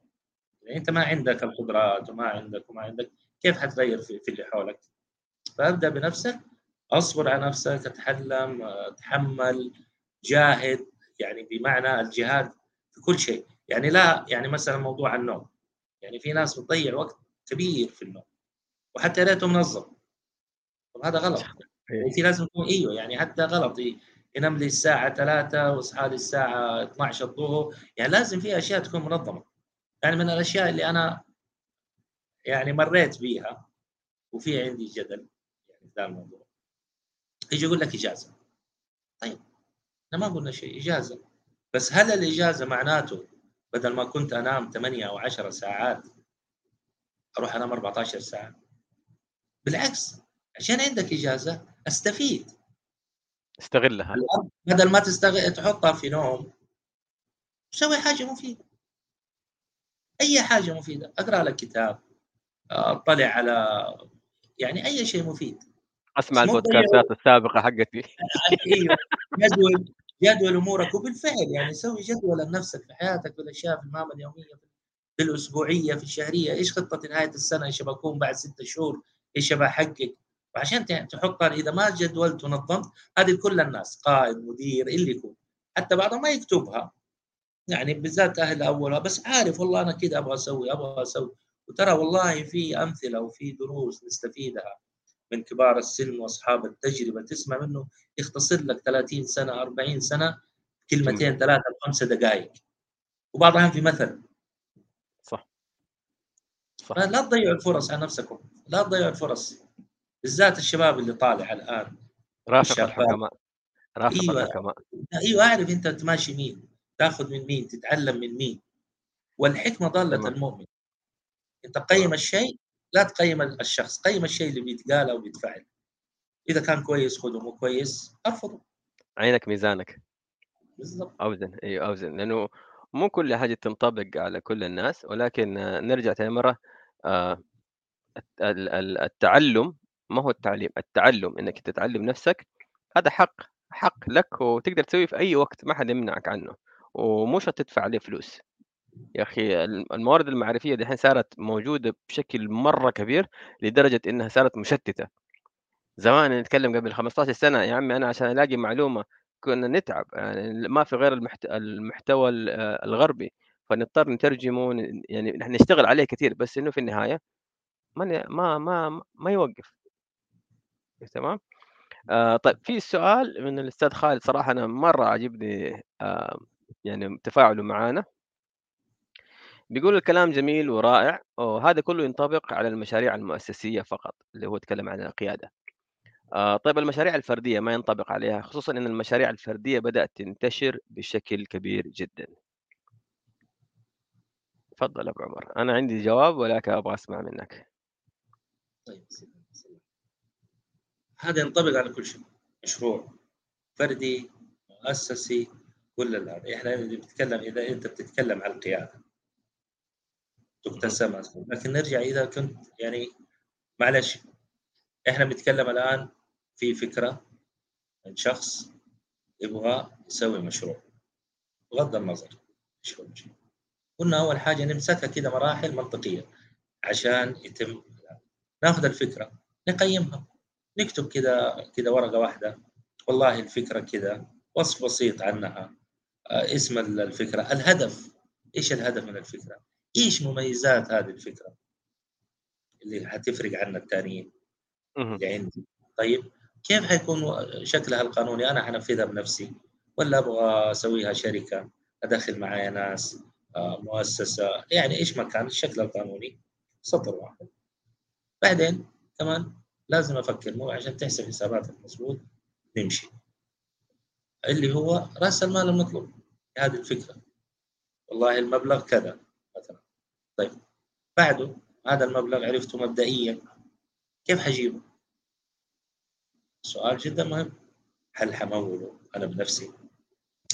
يعني أنت ما عندك القدرات وما عندك وما عندك كيف حتغير في, في اللي حولك؟ فأبدأ بنفسك. أصبر على نفسك. أتحلم. أتحمل. جاهد. يعني بمعنى الجهاد في كل شيء. يعني لا يعني مثلا موضوع النوم. يعني في ناس بتضيع وقت كبير في النوم وحتى ريته منظم. طب هذا غلط. يعني في لازم يكون إيوه يعني حتى غلط. ينام لي الساعة 3 وأصحى لي الساعة 12 الظهر. يعني لازم في أشياء تكون منظمة. يعني من الأشياء اللي أنا يعني مريت بيها وفي عندي جدل يعني في الموضوع. يجي يقول لك إجازة. طيب. إحنا ما قلنا شيء إجازة. بس هل الإجازة معناته بدل ما كنت أنام 8 أو 10 ساعات أروح أنام 14 ساعة؟ بالعكس عشان عندك إجازة أستفيد. استغلها. بدل ما تستغل تحطها في نوم سوي حاجة مفيدة. أي حاجة مفيدة. أقرأ لك كتاب أطلع على يعني أي شيء مفيد. أسمع البودكاستات السابقة حقتي. أيوه جدول أمورك وبالفعل يعني سوي جدول لنفسك في حياتك في الأشياء في المهام اليومية في الأسبوعية في الشهرية. إيش خطة نهاية السنة؟ إيش بكون بعد ستة شهور؟ إيش بحقق وعشان تحطها إذا ما جدولت ونظمت هذه لكل الناس قائد مدير اللي يكون. حتى بعضهم ما يكتبها. يعني بالذات أهل أولها. بس عارف والله أنا كذا أبغى أسوي أبغى أسوي. وترى والله في أمثلة وفي دروس نستفيدها. من كبار السن وأصحاب التجربة. تسمع منه يختصر لك 30 سنة 40 سنة كلمتين ثلاثة خمسة دقائق. وبعضها في مثل. صح. صح. لا تضيعوا الفرص على نفسكم. لا تضيعوا الفرص. بالذات الشباب اللي طالع الآن. رافق الحكماء. رافق إيوه. الحكماء. إيوه أعرف أنت تماشي مين. تأخذ من مين تتعلم من مين. والحكمة ضالة المؤمن. أنت قيم الشيء لا تقيم الشخص قيم الشيء اللي بيتقال أو بيتفعل. إذا كان كويس خذه مو كويس أرفضه. عينك ميزانك. بالضبط. أوزن أيوه أوزن. لأنه مو كل حاجة تنطبق على كل الناس ولكن نرجع ثاني مرة آه، التعلم ما هو التعليم؟ التعلم إنك تتعلم نفسك هذا حق حق لك وتقدر تسويه في أي وقت ما حد يمنعك عنه ومش هتدفع عليه فلوس. يا أخي الموارد المعرفية دحين صارت موجودة بشكل مرة كبير لدرجة إنها صارت مشتتة. زمان نتكلم قبل 15 سنة يا عمي أنا عشان ألاقي معلومة كنا نتعب يعني ما في غير المحتوى الغربي فنضطر نترجمه يعني نحن نشتغل عليه كثير بس إنه في النهاية ما ما ما ما يوقف. تمام؟ آآ طيب في سؤال من الأستاذ خالد صراحة أنا مرّة عاجبني آآ يعني تفاعله معانا. بيقول الكلام جميل ورائع، وهذا كله ينطبق على المشاريع المؤسسية فقط، اللي هو اتكلم عن القيادة. آآ طيب المشاريع الفردية ما ينطبق عليها، خصوصًا إن المشاريع الفردية بدأت تنتشر بشكل كبير جدًا. تفضل أبو عمر، أنا عندي جواب ولكن أبغى أسمع منك. طيب هذا ينطبق على كل شيء، مشروع فردي، مؤسسي، كل هذا، إحنا بنتكلم إذا أنت بتتكلم عن القيادة. تكتسب لكن نرجع إذا كنت يعني معلش إحنا بنتكلم الآن في فكرة من شخص يبغى يسوي مشروع. بغض النظر إيش هو المشروع. قلنا أول حاجة نمسكها كده مراحل منطقية عشان يتم ناخذ الفكرة نقيمها. نكتب كده كده ورقة واحدة. والله الفكرة كده وصف بسيط عنها. آه، اسم الفكرة. الهدف. إيش الهدف من الفكرة؟ إيش مميزات هذه الفكرة اللي حتفرق عنا الثانيين اللي عندي. طيب كيف حيكون شكلها القانوني؟ أنا حنفذها بنفسي ولا أبغى أسويها شركة أدخل معايا ناس آه، مؤسسة؟ يعني إيش ما كان الشكل القانوني. سطر واحد. بعدين كمان لازم أفكر مو عشان تحسب حساباتك مضبوط نمشي. اللي هو رأس المال المطلوب. هذه الفكرة. والله المبلغ كذا. طيب. بعده هذا المبلغ عرفته مبدئيا. كيف حجيبه؟ سؤال جدا مهم. هل حموله أنا بنفسي؟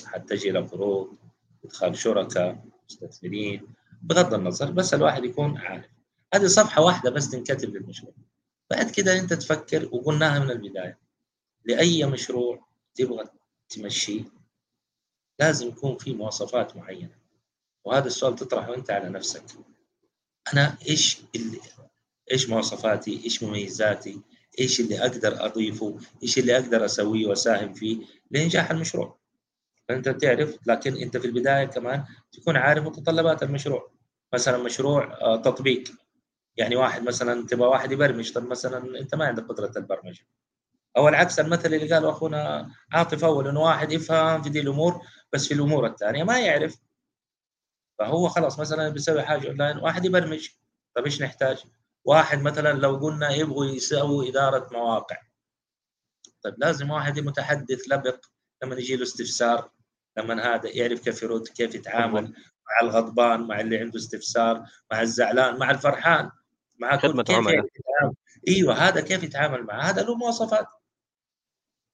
حتجي له قروض؟ إدخال شركاء مستثمرين؟ بغض النظر بس الواحد يكون عارف. هذه صفحة واحدة بس تنكتب للمشروع. بعد كده أنت تفكر وقلناها من البداية. لأي مشروع تبغى تمشيه لازم يكون في مواصفات معينة. وهذا السؤال تطرحه أنت على نفسك. أنا إيش اللي إيش مواصفاتي؟ إيش مميزاتي؟ إيش اللي أقدر أضيفه؟ إيش اللي أقدر أسويه وأساهم فيه لإنجاح المشروع. فأنت تعرف لكن أنت في البداية كمان تكون عارف متطلبات المشروع. مثلا مشروع آه، تطبيق. يعني واحد مثلا تبغى واحد يبرمج طب مثلا أنت ما عندك قدرة البرمجة. أو العكس المثل اللي قاله أخونا عاطف أول إنه واحد يفهم في دي الأمور بس في الأمور الثانية ما يعرف فهو خلاص مثلا بيسوي حاجة اونلاين واحد يبرمج. طيب إيش نحتاج؟ واحد مثلا لو قلنا يبغوا يسووا إدارة مواقع. طيب لازم واحد متحدث لبق لما يجي له استفسار لما هذا يعرف كيف يرد كيف يتعامل مع الغضبان مع اللي عنده استفسار مع الزعلان مع الفرحان. مع كل كيف عملاء. إيوه هذا كيف يتعامل معه؟ هذا له مواصفات.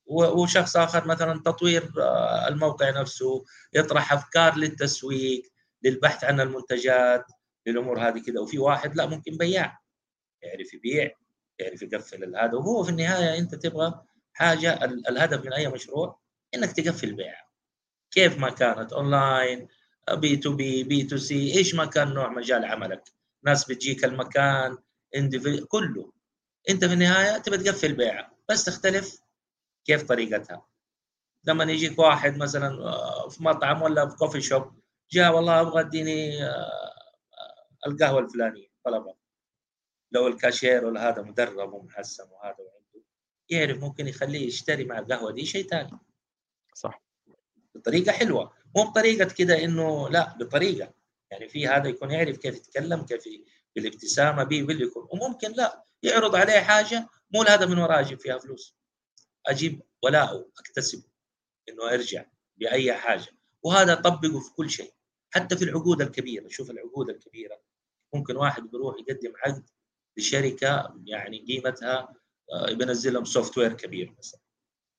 وشخص آخر مثلا تطوير آه، الموقع نفسه يطرح أفكار للتسويق. للبحث عن المنتجات للأمور هذه كذا. وفي واحد لا ممكن بياع. يعرف يبيع يعرف يقفل هذا وهو في النهاية أنت تبغى حاجة الهدف من أي مشروع إنك تقفل بيع كيف ما كانت أونلاين بي تو بي بي تو سي إيش ما كان نوع مجال عملك. ناس بتجيك المكان كله. أنت في النهاية تبغى تقفل بيعه. بس تختلف كيف طريقتها. لما يجيك واحد مثلا آه، في مطعم ولا في coffee shop جاء والله أبغى أديني آه، القهوة الفلانية طلبها لو الكاشير ولا هذا مدرب ومحسن وهذا وعنده يعرف ممكن يخليه يشتري مع القهوة دي شيء ثاني. صح. بطريقة حلوة. مو بطريقة كده إنه لا بطريقة. يعني في هذا يكون يعرف كيف يتكلم كيف بالابتسامة به باللي يكون. وممكن لا يعرض عليه حاجة مو الهدف من وراء أجيب فيها فلوس. أجيب ولاءه اكتسبه إنه أرجع بأي حاجة. وهذا طبقه في كل شيء. حتى في العقود الكبيرة شوف العقود الكبيرة. ممكن واحد بيروح يقدم عقد لشركة يعني قيمتها آه، بينزل لهم سوفت وير كبير مثلا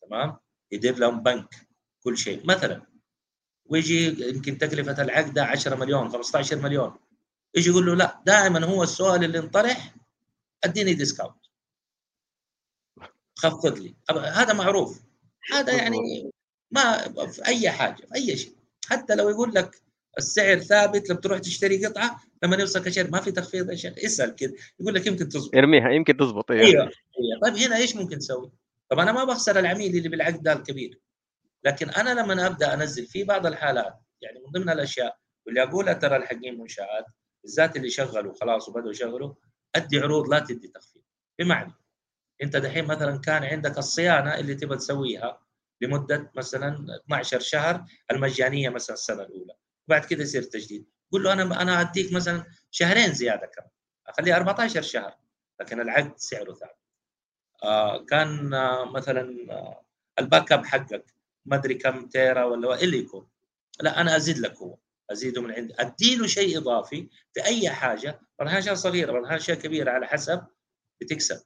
تمام؟ يدير لهم بنك كل شيء. مثلا ويجي يمكن تكلفة العقد 10 مليون 15 مليون. يجي يقول له لا دائما هو السؤال اللي انطرح أديني discount خفض لي. هذا معروف. هذا يعني ما في أي حاجة في أي شيء. حتى لو يقول لك السعر ثابت لما تروح تشتري قطعة لما يوصل كاشير. ما في تخفيض يا شيخ. اسأل كذا. يقول لك يمكن تزبط. ارميها يمكن تزبط أيوه أيوه. طيب هنا إيش ممكن تسوي؟ طب أنا ما بخسر العميل اللي بالعقد ده الكبير. لكن أنا لما أبدأ أنزل في بعض الحالات يعني من ضمن الأشياء واللي أقولها ترى الحقين منشآت بالذات اللي شغلوا خلاص وبدأوا يشغلوا أدي عروض لا تدي تخفيض. بمعنى أنت دحين مثلا كان عندك الصيانة اللي تبغى تسويها لمدة مثلا 12 شهر المجانية مثلا السنة الأولى. وبعد كده يصير تجديد. قول له أنا أنا أديك مثلا شهرين زيادة كمان أخليه 14 شهر لكن العقد سعره ثابت. آه كان آه مثلا آه الباك أب حقك ما أدري كم تيرا ولا اللي يكون. لا أنا أزيد لك هو أزيده من عندي. ادي له شيء إضافي في اي حاجة أشياء صغيرة أشياء كبيرة على حسب بتكسب.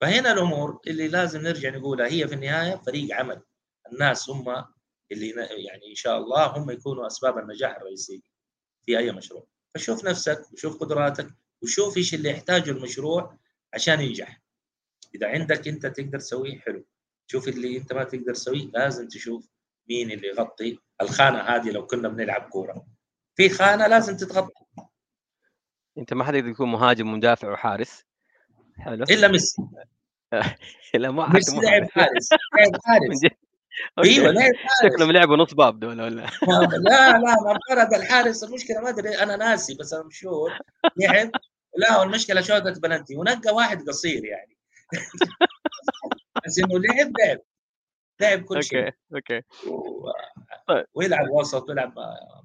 فهنا الأمور اللي لازم نرجع نقولها هي في النهاية فريق عمل. الناس هم اللي يعني إن شاء الله هم يكونوا أسباب النجاح الرئيسيه في أي مشروع. فشوف نفسك وشوف قدراتك وشوف إيش اللي يحتاجه المشروع عشان ينجح. إذا عندك أنت تقدر تسويه حلو. شوف اللي أنت ما تقدر تسويه لازم تشوف مين اللي يغطي الخانة هذه لو كنا بنلعب كورة. في خانة لازم تتغطى. أنت ما حتقدر تكون مهاجم ومدافع وحارس. حلو. إلا ميسي. لا ما ميسي لعب حارس. لعب حارس. أيوه حارس. شكلهم لعبوا نص باب دول ولا؟ لا لا ما فرد الحارس المشكلة ما أدري أنا ناسي بس أنا مشهور. لعب. لا والمشكلة شوطت بلنتي ونقى واحد قصير يعني. بس إنه لعب لعب. لعب كل شيء. أوكي أوكي. طيب. ويلعب وسط ويلعب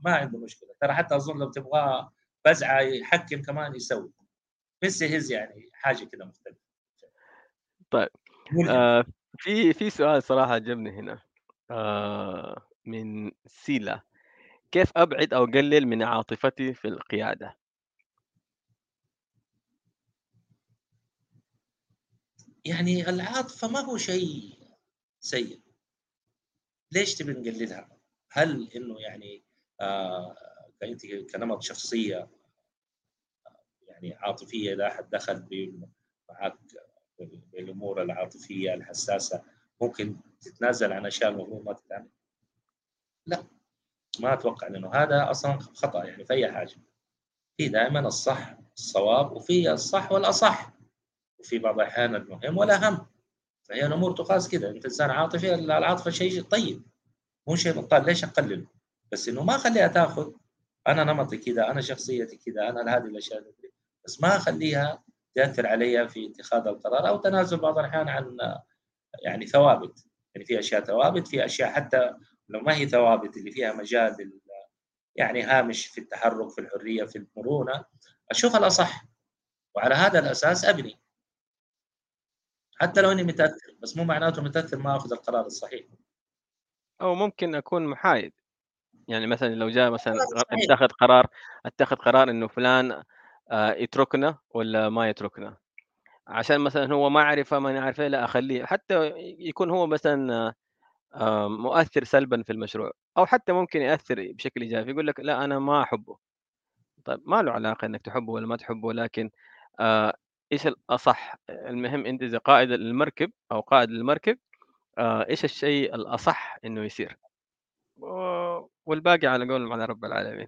ما عنده مشكلة. ترى حتى أظن لو تبغاه فزعه يحكم كمان يسوي. ميسي هز يعني حاجة كده مختلفة. طيب. آه في في سؤال صراحة عجبني هنا آه من سيلا. كيف أبعد أو اقلل من عاطفتي في القيادة؟ يعني العاطفة ما هو شيء سيء. ليش تبي نقللها؟ هل إنه يعني آه انت كنمط شخصية يعني عاطفية إذا أحد دخل معك بالامور العاطفية الحساسة. ممكن تتنازل عن أشياء المفروض ما تتعمل لا ما أتوقع لأنه هذا أصلا خطأ يعني في أي حاجة. في دائما الصح الصواب وفي الصح والأصح. وفي بعض الأحيان المهم والاهم فهي الأمور تقاس كذا أنت إنسان عاطفي العاطفة شيء طيب. مو شيء بطال ليش أقلله؟ بس إنه ما أخليها تأخذ. أنا نمطي كذا أنا شخصيتي كذا أنا هذه الأشياء بس ما أخليها تأثر علي في اتخاذ القرار أو تنازل بعض الأحيان عن يعني ثوابت. يعني في أشياء ثوابت في أشياء حتى لو ما هي ثوابت اللي فيها مجال يعني هامش في التحرك في الحرية في المرونة أشوف الأصح. وعلى هذا الأساس أبني. حتى لو إني متأثر بس مو معناته متأثر ما أخذ القرار الصحيح. أو ممكن أكون محايد. يعني مثلا لو جاء مثلا اتخذ قرار اتخذ قرار إنه فلان يتركنا ولا ما يتركنا؟ عشان مثلا هو ما عرف ما نعرف لا أخليه حتى يكون هو مثلا آه، مؤثر سلبا في المشروع أو حتى ممكن يأثر بشكل إيجابي يقول لك لا أنا ما أحبه. طيب ما له علاقة إنك تحبه ولا ما تحبه لكن آه إيش الأصح المهم انت إذا قائد المركب أو قائد المركب آه إيش الشيء الأصح إنه يصير؟ والباقي على قول على رب العالمين.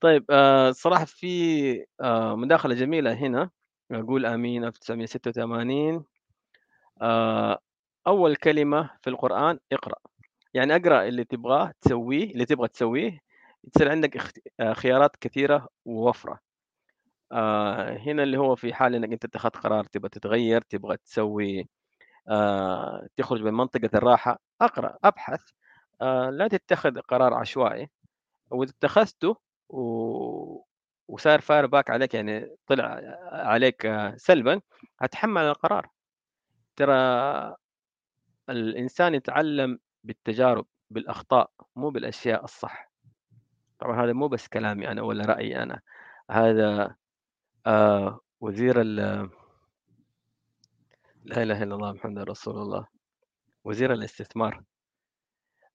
طيب آه صراحة في آه مداخلة جميلة هنا. أقول آمين 1986 آه أول كلمة في القرآن اقرأ. يعني اقرأ اللي تبغاه تسويه اللي تبغى تسويه تصير عندك آه، خيارات كثيرة ووفرة. آه هنا اللي هو في حال إنك أنت اتخذت قرار تبغى تتغير تبغى تسوي آه تخرج من منطقة الراحة اقرأ ابحث. آه لا تتخذ قرار عشوائي. وإذا اتخذته و... وصار fire back عليك يعني طلع عليك سلبا هتحمل القرار. ترى الإنسان يتعلم بالتجارب بالأخطاء مو بالأشياء الصح. طبعا هذا مو بس كلامي أنا ولا رايي أنا. هذا آه وزير ال لا إله إلا الله محمد رسول الله. وزير الاستثمار.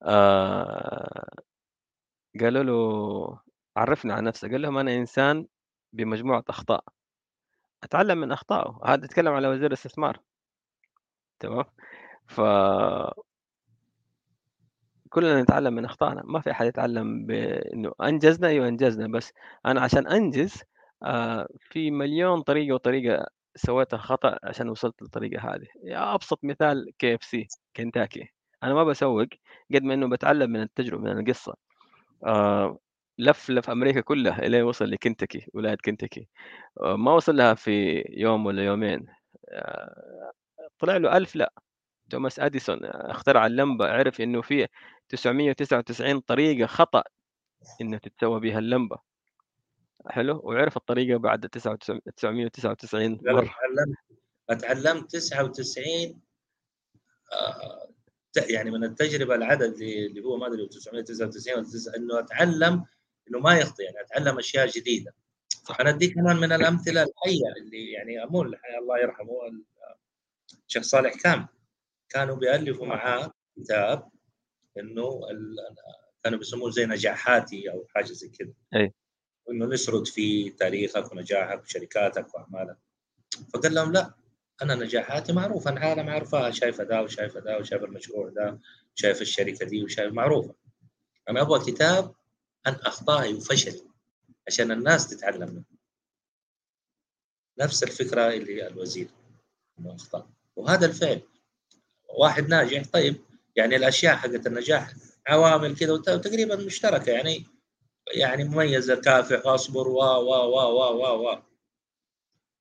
آه قالوا له عرفنا عن نفسك قال لهم أنا إنسان بمجموعة أخطاء. أتعلم من أخطائه هذا يتكلم على وزير الاستثمار. تمام؟ ف كلنا نتعلم من أخطائنا ما في أحد يتعلم بإنه أنجزنا أيوه أنجزنا بس أنا عشان أنجز آه في مليون طريقة وطريقة سويتها خطأ عشان وصلت للطريقة هذه. يعني أبسط مثال KFC كنتاكي. أنا ما بسوق قد ما إنه بتعلم من التجربة من القصة. آه لف لف أمريكا كلها الين وصل لكنتاكي ولاية كنتاكي ما وصل لها في يوم ولا يومين آه طلع له 1000 لأ، توماس أديسون اخترع اللمبة عرف إنه في 999 طريقة خطأ إنه تتسوى بها اللمبة. حلو، وعرف الطريقة بعد 999 مرة. اتعلمت اتعلمت 99 آه يعني من التجربة العدد اللي هو ما أدري 999 ولا إنه أتعلم إنه ما يخطئ يعني أتعلم أشياء جديدة. أنا أديك كمان من الأمثلة الحية اللي يعني أمون الحياة الله يرحمه الشيخ صالح كامل كانوا بيألفوا معاه كتاب إنه كانوا بيسموه زي نجاحاتي أو حاجة زي كذا اي إنه نسرد في تاريخك ونجاحك وشركاتك وأعمالك. فقال لهم لا أنا نجاحاتي معروفة العالم عارفاها شايفه ده وشايفه ده وشايف المشروع ده وشايف الشركة دي وشايف معروفة. أنا أبغى كتاب عن اخطائي وفشلي عشان الناس تتعلم منه نفس الفكرة اللي الوزير إنه أخطأ. وهذا الفعل. واحد ناجح طيب يعني الأشياء حقت النجاح عوامل كذا وتقريبا مشتركة يعني يعني مميز كافح واصبر و و و و و و.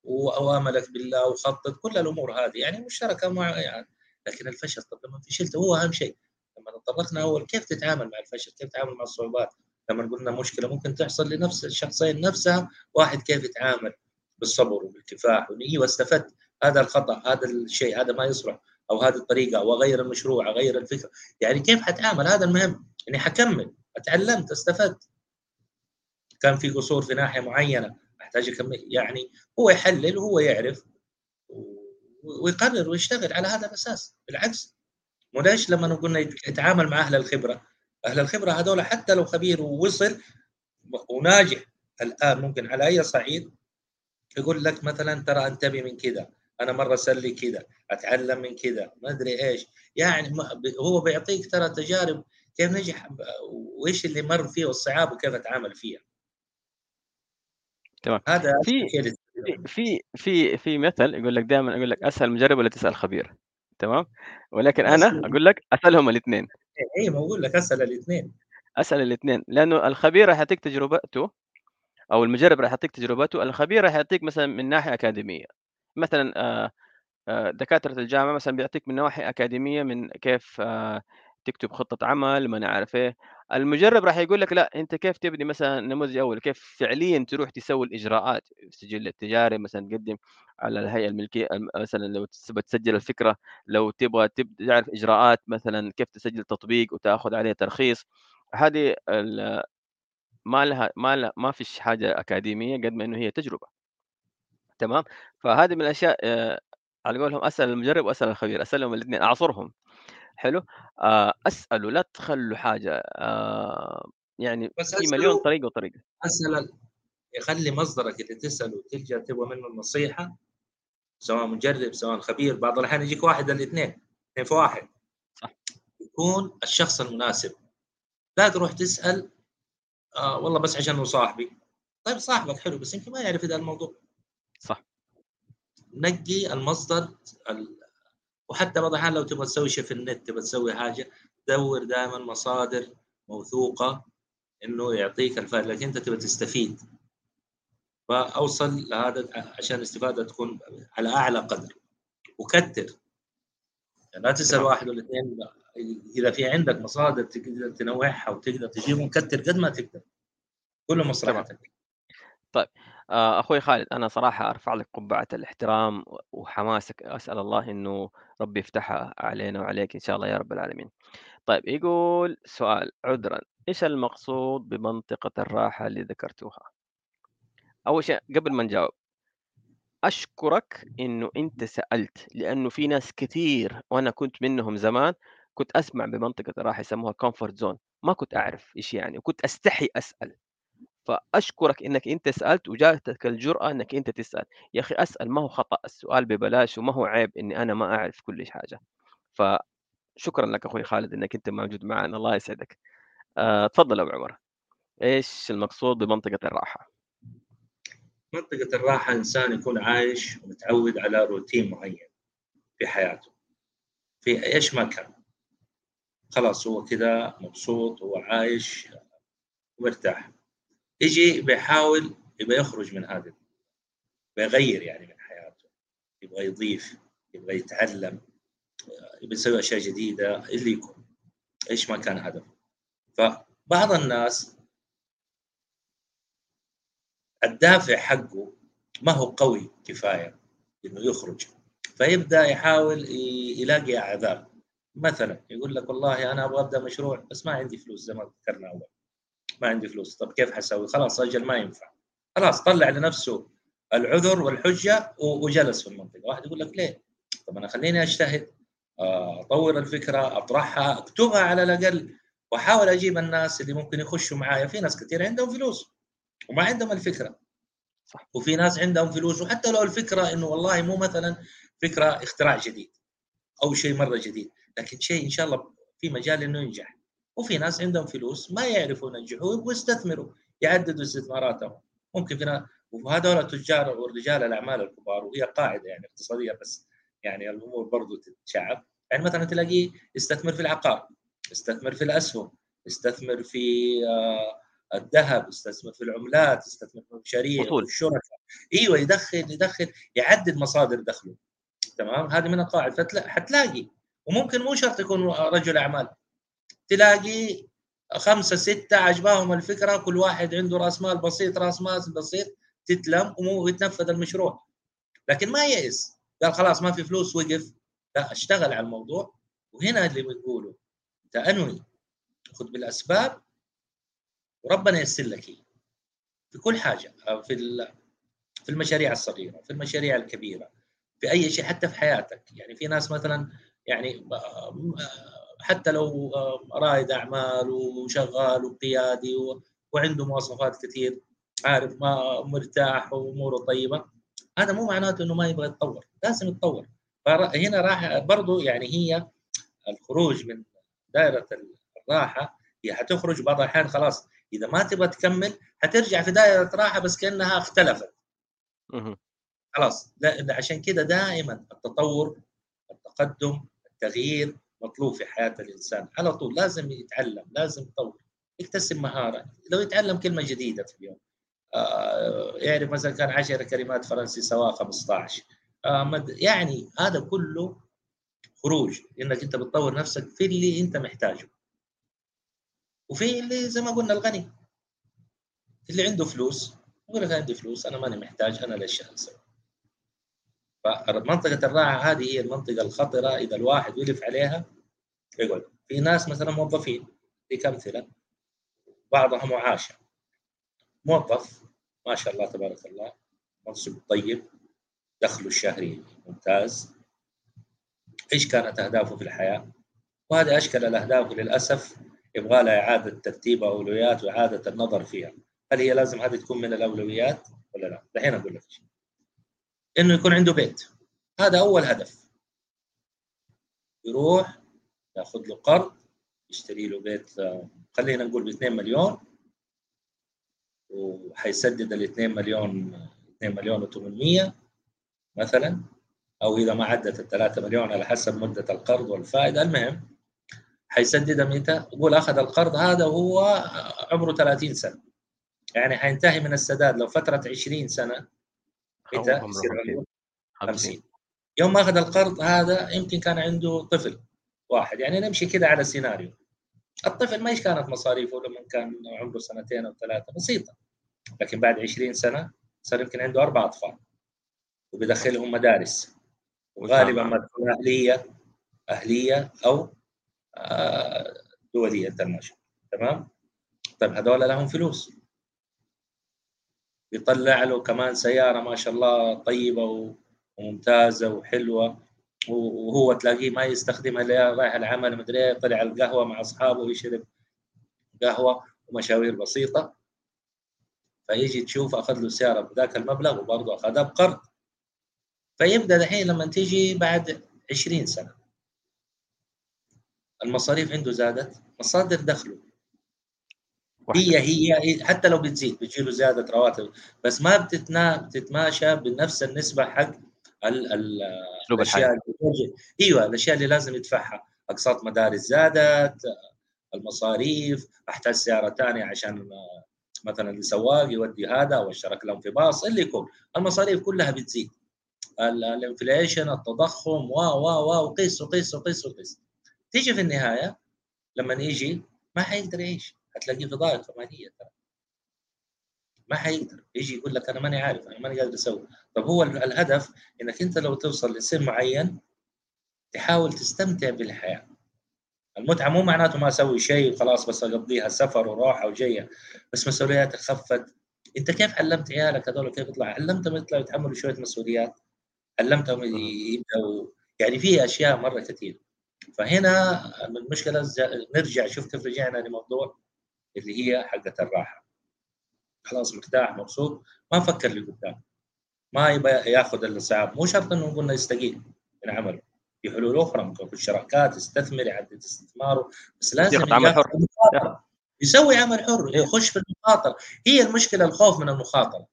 واواملك بالله وخطط كل الأمور هذه يعني مشتركة مع يعني لكن الفشل طب لما فشلت هو أهم شيء. لما تطرقنا أول كيف تتعامل مع الفشل؟ كيف تتعامل مع الصعوبات؟ لما قلنا مشكلة ممكن تحصل لنفس الشخصين نفسها واحد كيف يتعامل بالصبر وبالكفاح أيوه استفدت هذا الخطأ هذا الشيء هذا ما يصلح أو هذه الطريقة أو المشروع اغير الفكرة. يعني كيف حتعامل؟ هذا المهم. اني حكمل. أتعلمت استفدت. كان في قصور في ناحية معينة أحتاج أكمل. يعني هو يحلل وهو يعرف ويقرر ويشتغل على هذا الأساس. بالعكس. ليش لما قلنا يتعامل مع أهل الخبرة؟ أهل الخبرة هذول حتى لو خبير ووصل وناجح. الآن ممكن على أي صعيد يقول لك مثلا ترى أنتبه من كذا أنا مرة سلي كذا أتعلم من كذا ما أدري إيش. يعني هو بيعطيك ترى تجارب كيف نجح وإيش اللي مر فيه والصعاب وكيف أتعامل فيها. تمام. هذا في في في في مثل يقول لك دائما يقول لك اسال مجرب ولا تسأل خبير؟ تمام. ولكن أنا أقول لك اسالهم الاثنين. اي ما أقول لك اسال الاثنين اسال الاثنين لأنه الخبير راح يعطيك تجربته أو المجرب راح يعطيك تجربته الخبير راح يعطيك مثلا من ناحية أكاديمية. مثلا آه، آه، دكاترة الجامعة مثلا بيعطيك من نواحي أكاديمية من كيف آه، تكتب خطة عمل ما نعرف إيه. المجرب راح يقول لك لا أنت كيف تبني مثلا نموذج أول؟ كيف فعليا تروح تسوي الإجراءات؟ السجل التجاري مثلا تقدم على الهيئة الملكية مثلا لو تسجل الفكرة لو تبغى تعرف إجراءات مثلا كيف تسجل تطبيق وتأخذ عليه ترخيص. هذه ما لها ما لها ما فيش حاجة أكاديمية قد ما إنه هي تجربة. تمام؟ فهذه من الأشياء آه، على قولهم أسأل المجرب وأسأل الخبير أسألهم الاثنين أعصرهم. حلو. آه، اساله لا تخلوا حاجة آه، يعني بس في مليون طريقة وطريقة. أسأل يخلي مصدرك اللي تسأله تلجأ تبغى منه النصيحة سواء مجرب سواء خبير. بعض الأحيان يجيك واحد الاثنين اثنين في واحد. صح. يكون الشخص المناسب. لا تروح تسأل آه والله بس عشان صاحبي. طيب صاحبك حلو بس يمكن ما يعرف إذا الموضوع. صح. نقي المصدر وحتى بعض الأحيان لو تبغى تسوي شيء في النت تبغى تسوي حاجة دور دائما مصادر موثوقة إنه يعطيك الفائدة لكن أنت تبغى تستفيد. فأوصل لهذا عشان الاستفادة تكون على أعلى قدر. وكتر. يعني لا تسأل واحد ولا اثنين إذا في عندك مصادر تقدر تنوعها وتقدر تجيبهم كتر قد ما تقدر. كله مصلحتك. طيب. آه، أخوي خالد أنا صراحة أرفع لك قبعة الاحترام وحماسك أسأل الله إنه ربي يفتحها علينا وعليك إن شاء الله يا رب العالمين. طيب يقول سؤال عذرا إيش المقصود بمنطقة الراحة اللي ذكرتوها؟ أول شيء قبل ما نجاوب أشكرك إنه أنت سألت لأنه في ناس كثير وأنا كنت منهم زمان كنت أسمع بمنطقة الراحة يسموها comfort zone ما كنت أعرف إيش يعني وكنت أستحي أسأل. فأشكرك إنك أنت سألت وجاتك الجرأة إنك أنت تسأل. يا أخي أسأل ما هو خطأ؟ السؤال ببلاش وما هو عيب إني أنا ما أعرف كل حاجة. فشكرا لك أخوي خالد إنك أنت موجود معنا الله يسعدك. أه تفضل أبو عمر. إيش المقصود بمنطقة الراحة؟ منطقة الراحة إنسان يكون عايش ومتعود على روتين معين في حياته. في إيش ما كان خلاص هو كذا مبسوط هو عايش ومرتاح. يجي بيحاول يبغى يخرج من هذا بيغير يعني من حياته يبغى يضيف يبغى يتعلم يبغى يسوي أشياء جديدة اللي يكون. إيش ما كان هدفه. فبعض الناس الدافع حقه ما هو قوي كفاية إنه يخرج. فيبدأ يحاول يلاقي أعذار. مثلا يقول لك والله أنا أبغى أبدأ مشروع بس ما عندي فلوس زي ما ذكرنا أول. ما عندي فلوس. طب كيف حسوي؟ خلاص أجل ما ينفع. خلاص طلع لنفسه العذر والحجة وجلس في المنطقة. واحد يقول لك ليه؟ طب أنا خليني أجتهد أطور الفكرة أطرحها أكتبها على الأقل وأحاول أجيب الناس اللي ممكن يخشوا معايا. في ناس كثير عندهم فلوس وما عندهم الفكرة. صح. وفي ناس عندهم فلوس وحتى لو الفكرة إنه والله مو مثلا فكرة اختراع جديد أو شيء مرة جديد لكن شيء إن شاء الله في مجال إنه ينجح. وفي ناس عندهم فلوس ما يعرفوا ينجحوا يبغوا يستثمروا يعددوا استثماراتهم. ممكن في ناس وهذول التجار ورجال الأعمال الكبار وهي قاعدة يعني اقتصادية بس يعني الأمور برضو تتشعب. يعني مثلا تلاقيه يستثمر في العقار يستثمر في الأسهم يستثمر في آه، الذهب يستثمر في العملات يستثمر في المشاريع والشركاء أيوه يدخل يدخل يعدد مصادر دخله. تمام؟ هذه من القواعد. حتلاقي. وممكن مو شرط يكون رجل أعمال. تلاقي خمسة ستة عجباهم الفكرة كل واحد عنده رأس مال بسيط رأس مال بسيط تتلم ويتنفذ المشروع. لكن ما يئس قال خلاص ما في فلوس وقف. لا اشتغل على الموضوع. وهنا اللي بنقوله أنت أنوي. خذ بالأسباب. وربنا ييسر لك في كل حاجة. في في المشاريع الصغيرة في المشاريع الكبيرة في أي شيء حتى في حياتك. يعني في ناس مثلا يعني حتى لو رائد أعمال وشغال وقيادي وعنده مواصفات كثير عارف ما مرتاح وأموره طيبة هذا مو معناته إنه ما يبغى يتطور لازم يتطور. فهنا راح برضو يعني هي الخروج من دائرة الراحة هي حتخرج بعض الأحيان خلاص إذا ما تبغى تكمل حترجع في دائرة راحة بس كأنها اختلفت. خلاص لا عشان كده دائما التطور التقدم التغيير مطلوب في حياة الإنسان. على طول لازم يتعلم لازم يطور يكتسب مهارة. لو يتعلم كلمة جديدة في اليوم. آه يعرف مثلا كان 10 كلمات فرنسي سواء 15 آه يعني هذا كله خروج إنك أنت بتطور نفسك في اللي أنت محتاجه. وفي اللي زي ما قلنا الغني. اللي عنده فلوس يقول لك عندي فلوس أنا ماني محتاج أنا ليش أسوي فمنطقة الراحة هذه هي المنطقة الخطرة إذا الواحد يلف عليها يقعد. في ناس مثلا موظفين دي كأمثلة بعضها معاشة موظف ما شاء الله تبارك الله منصب طيب دخله الشهري ممتاز. إيش كانت أهدافه في الحياة؟ وهذه اشكال الأهداف للأسف يبغى لها إعادة ترتيب أولويات وإعادة النظر فيها. هل هي لازم هذه تكون من الأولويات ولا لا؟ دحين أقول لك. شيء إنه يكون عنده بيت. هذا أول هدف. يروح ياخذ له قرض يشتري له بيت خلينا نقول ب 2 مليون وحيسدد ال 2 مليون 2 مليون و800 مثلا أو إذا ما عدت ال 3 مليون على حسب مدة القرض والفائدة. المهم حيسددها متى؟ يقول أخذ القرض هذا وهو عمره 30 سنة. يعني حينتهي من السداد. لو فترة 20 سنة متى يصير عمره 50 يوم ما آخذ القرض هذا يمكن كان عنده طفل واحد. يعني نمشي كذا على سيناريو. الطفل ما إيش كانت مصاريفه لما كان عمره سنتين أو ثلاثة بسيطة. لكن بعد 20 سنة صار يمكن عنده أربع أطفال. وبيدخلهم مدارس. وغالبا ما تكون أهلية أهلية أو آه، دولية international تمام؟ طيب هذول لهم فلوس. بيطلع له كمان سيارة ما شاء الله طيبة وممتازة وحلوة. وهو تلاقيه ما يستخدمها إلا رايح العمل مدري إيه، طلع القهوة مع أصحابه ويشرب قهوة ومشاوير بسيطة. فيجي تشوف أخذ له سياره بذاك المبلغ وبرضه أخذها بقرض. فيبدأ دحين لما تيجي بعد 20 سنة. المصاريف عنده زادت مصادر دخله. هي هي حتى لو بتزيد بتجي له زيادة رواتب. بس ما بتتنا بتتماشى بنفس النسبة حق ال ال الأشياء إيوه الأشياء اللي لازم يدفعها. أقساط مدارس زادت المصاريف أحتاج سيارة ثانية عشان مثلا السواق يودي هذا أو اشترك لهم في باص اللي يكون. المصاريف كلها بتزيد. الإنفليشن التضخم و و و وقيس وقيس وقيس وقيس. تيجي في النهاية لما يجي ما حيقدر يعيش. هتلاقيه في ضائقه ماليه ترى. ما حيقدر. يجي يقول لك أنا ماني عارف أنا ماني قادر أسوي. طب هو الهدف إنك أنت لو توصل لسن معين تحاول تستمتع بالحياة. المتعة مو معناته ما أسوي شيء خلاص بس أقضيها سفر وراحة وجاية. بس مسؤولياتك خفت. أنت كيف علمت عيالك هذول كيف يطلعوا؟ علمتهم يطلعوا يتحملوا شوية مسؤوليات. علمتهم يبدأوا. يعني في أشياء مرة كثير فهنا المشكلة نرجع شوف كيف رجعنا لموضوع اللي هي حقة الراحة. خلاص مرتاح مبسوط. ما فكر لقدام ما يبغى ياخذ الساعة مو شرط إنه قلنا يستقيل. من عمله في حلول أخرى. ممكن يخش شراكات يستثمر يعدل استثماره. بس لازم عمل حر. يسوي عمل حر. يخش في المخاطره هي المشكلة الخوف من المخاطرة.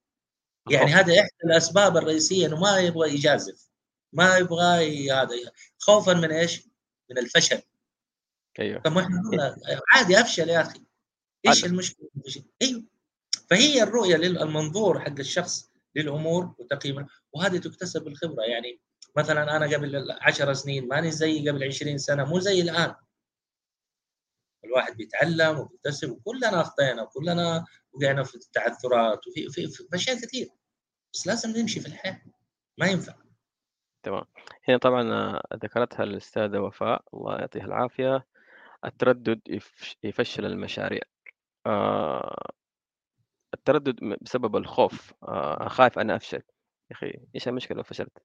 يعني هذا إحدى الأسباب الرئيسية إنه ما يبغى يجازف. ما يبغى هذا خوفا من إيش؟ من الفشل. أيوه. طب إحنا عادي أفشل يا أخي. إيش المشكلة؟ أيوه. فهي الرؤية للمنظور حق الشخص للأمور وتقييمها وهذه تكتسب بالخبره يعني مثلا أنا قبل 10 سنين ماني زي قبل 20 سنة مو زي الآن. الواحد بيتعلم وبيكتسب وكلنا أخطينا وكلنا وقعنا في التعثرات وفي في, في أشياء كثير. بس لازم نمشي في الحياة ما ينفع. تمام. هنا طبعا ذكرتها الأستاذة وفاء. الله يعطيها العافية. التردد يفشل المشاريع. التردد بسبب الخوف. آه خايف أنا أفشل. يا أخي إيش المشكلة لو فشلت؟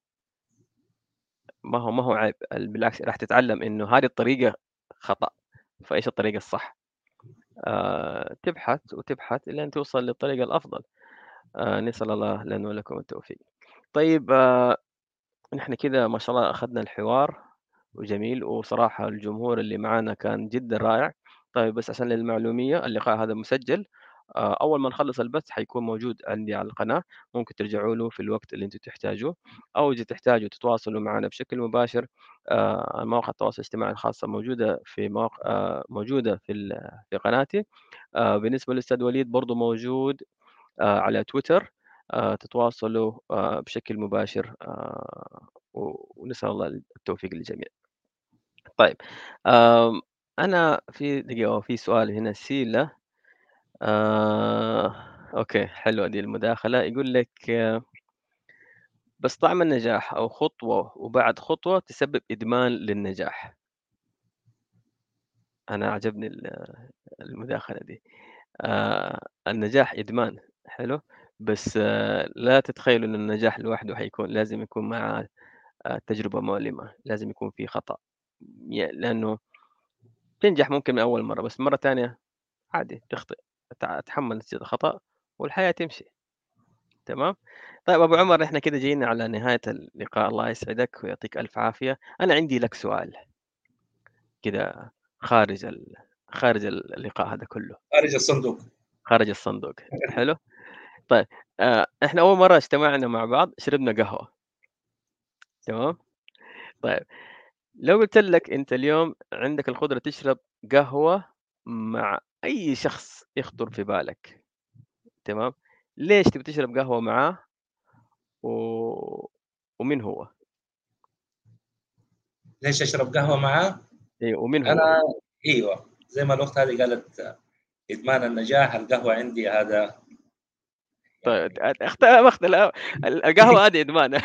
ما هو ما هو عيب. بالعكس راح تتعلم إنه هذه الطريقة خطأ. فإيش الطريقة الصح؟ آه تبحث وتبحث أن توصل للطريقة الأفضل. آه نسأل الله لنا ولكم التوفيق. طيب آه نحن كده ما شاء الله أخذنا الحوار وجميل. وصراحة الجمهور اللي معانا كان جدا رائع. طيب بس عشان للمعلومية اللقاء هذا مسجل. آه، أول ما نخلص البث حيكون موجود عندي على القناة ممكن ترجعوا له في الوقت اللي أنتم تحتاجوه. أو إذا تحتاجوا تتواصلوا معنا بشكل مباشر آه، مواقع التواصل الاجتماعي الخاصة موجودة في مواقع آه، موجودة في في قناتي. بالنسبة للأستاذ وليد برضه موجود على تويتر. تتواصلوا بشكل مباشر ونسأل الله التوفيق للجميع. طيب أنا في دقيقة في سؤال هنا سيلة آه، أوكي حلوة دي المداخلة، يقول لك بس طعم النجاح أو خطوة وبعد خطوة تسبب إدمان للنجاح. أنا عجبني المداخلة دي. آه النجاح إدمان، حلو، بس آه لا تتخيلوا إن النجاح لوحده حيكون، لازم يكون معاه آه تجربة مؤلمة، لازم يكون في خطأ، لأنه تنجح ممكن من أول مرة، بس مرة ثانية عادي تخطئ. اتحمل الخطأ والحياة تمشي. تمام؟ طيب أبو عمر إحنا كده جينا على نهاية اللقاء. الله يسعدك ويعطيك ألف عافية. أنا عندي لك سؤال كده خارج ال... خارج اللقاء هذا كله. خارج الصندوق. خارج الصندوق. حلو؟ طيب آه إحنا أول مرة اجتمعنا مع بعض شربنا قهوة. تمام؟ طيب لو قلت لك أنت اليوم عندك القدرة تشرب قهوة مع أي شخص يخطر في بالك تمام ليش تبي تشرب قهوة معاه و... ومين هو؟ ليش أشرب قهوة معاه؟ أيوه ومين هو؟ أنا إيوه زي ما الأخت هذه قالت إدمان النجاح القهوة عندي هذا طيب أخت القهوة هذه ادمان أيوه.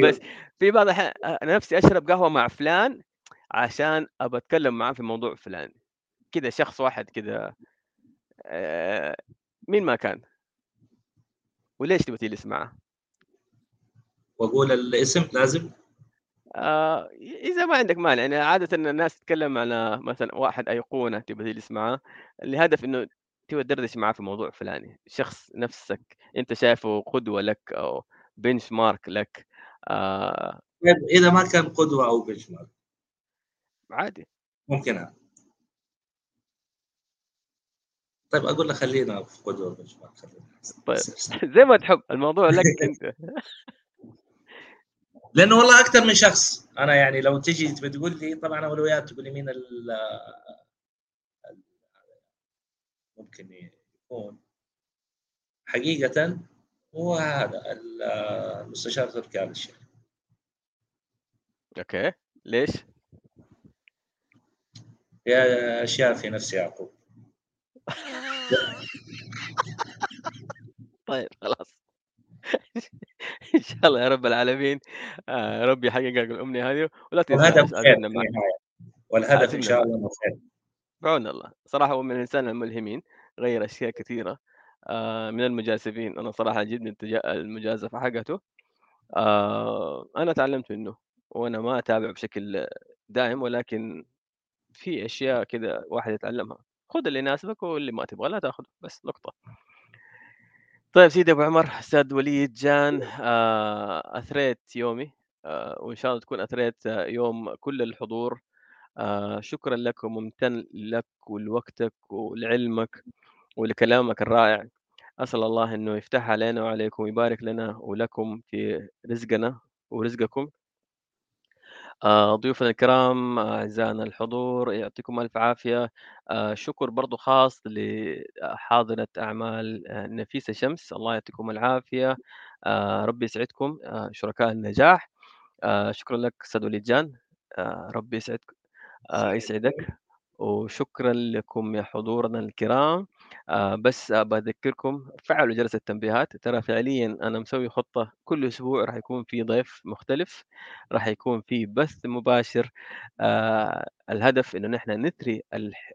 بس في بعض الأحيان نفسي أشرب قهوة مع فلان عشان أبى أتكلم معاه في موضوع فلان. كده شخص واحد آه، مين ما كان. وليش تبغى تجلس معه؟ وأقول الاسم لازم؟ آه إذا ما عندك مانع يعني عادة الناس تتكلم على مثلا واحد أيقونة تبغى تجلس معاه. الهدف إنه تبغى تدردش معاه في موضوع فلاني. شخص نفسك أنت شايفه قدوة لك أو بنش مارك لك. آه. طيب، إذا ما كان قدوة أو بنش عادي. ممكن طيب أقول له خلينا في قدوة خلينا. طيب زي ما تحب الموضوع لك أنت. لأنه والله أكثر من شخص. أنا يعني لو تجي بتقول لي طبعا اولويات تقول لي مين ال ممكن يكون. حقيقة هو هذا المستشار تركي آل الشيخ. أوكي. ليش؟ يا أشياء في نفس يعقوب. طيب خلاص. إن شاء الله يا رب العالمين. آه ربي يحقق الأمنية هذه ولا تنسى والهدف إن شاء الله خير. بعون الله. صراحة هو من الإنسان الملهمين. غير أشياء كثيرة. من المجازفين. أنا صراحة جدا المجازفة حقته. آه أنا تعلمت منه وأنا ما أتابع بشكل دائم ولكن في أشياء كذا واحد يتعلمها. خذ اللي يناسبك واللي ما تبغى لا تأخذه بس نقطة. طيب سيدي أبو عمر أستاذ وليد جان آه، أثريت يومي. آه، وإن شاء الله تكون أثريت آه، يوم كل الحضور. آه، شكرا لك وممتن لك ولوقتك ولعلمك ولكلامك الرائع. أسأل الله إنه يفتح علينا وعليكم ويبارك لنا ولكم في رزقنا ورزقكم. آه، ضيوفنا الكرام أعزائنا الحضور يعطيكم ألف عافية. آه، شكر برضو خاص لحاضرة أعمال آه، نفيسة شمس. الله يعطيكم العافية. ربي يسعدكم شركاء النجاح. شكرا لك أستاذ وليد جان. ربي يسعدك. يسعدك. وشكرا لكم يا حضورنا الكرام. آه، بس بذكركم فعلوا جرس التنبيهات. ترى فعليا أنا مسوي خطة كل أسبوع راح يكون في ضيف مختلف راح يكون في بث مباشر. آه، الهدف إنه نحن نثري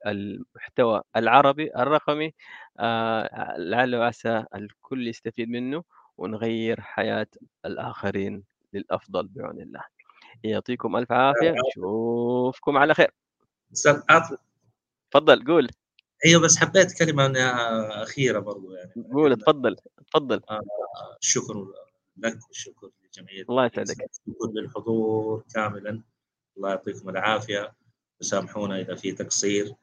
المحتوى العربي الرقمي. آه، لعل وعسى الكل يستفيد منه ونغير حياة الآخرين للأفضل بعون الله. يعطيكم ألف عافية. نشوفكم على خير. أستاذ تفضل قول. أيوه بس حبيت كلمة إنها أخيرة برضو يعني. قول تفضل تفضل الشكر لك والشكر لجمعيه الله يسعدك. الشكر للحضور كاملا. الله يعطيكم العافية. وسامحونا إذا في تقصير.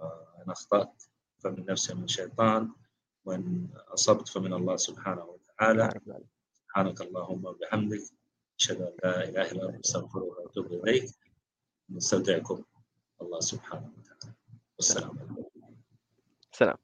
آه، أنا أخطأت فمن نفسي ومن الشيطان. وإن أصبت فمن الله سبحانه وتعالى. سبحانك اللهم وبحمدك. أشهد أن لا إله إلا أنت أستغفرك وأتوب إليك. نستودعكم الله سبحانه وتعالى. والسلام عليكم. سلام.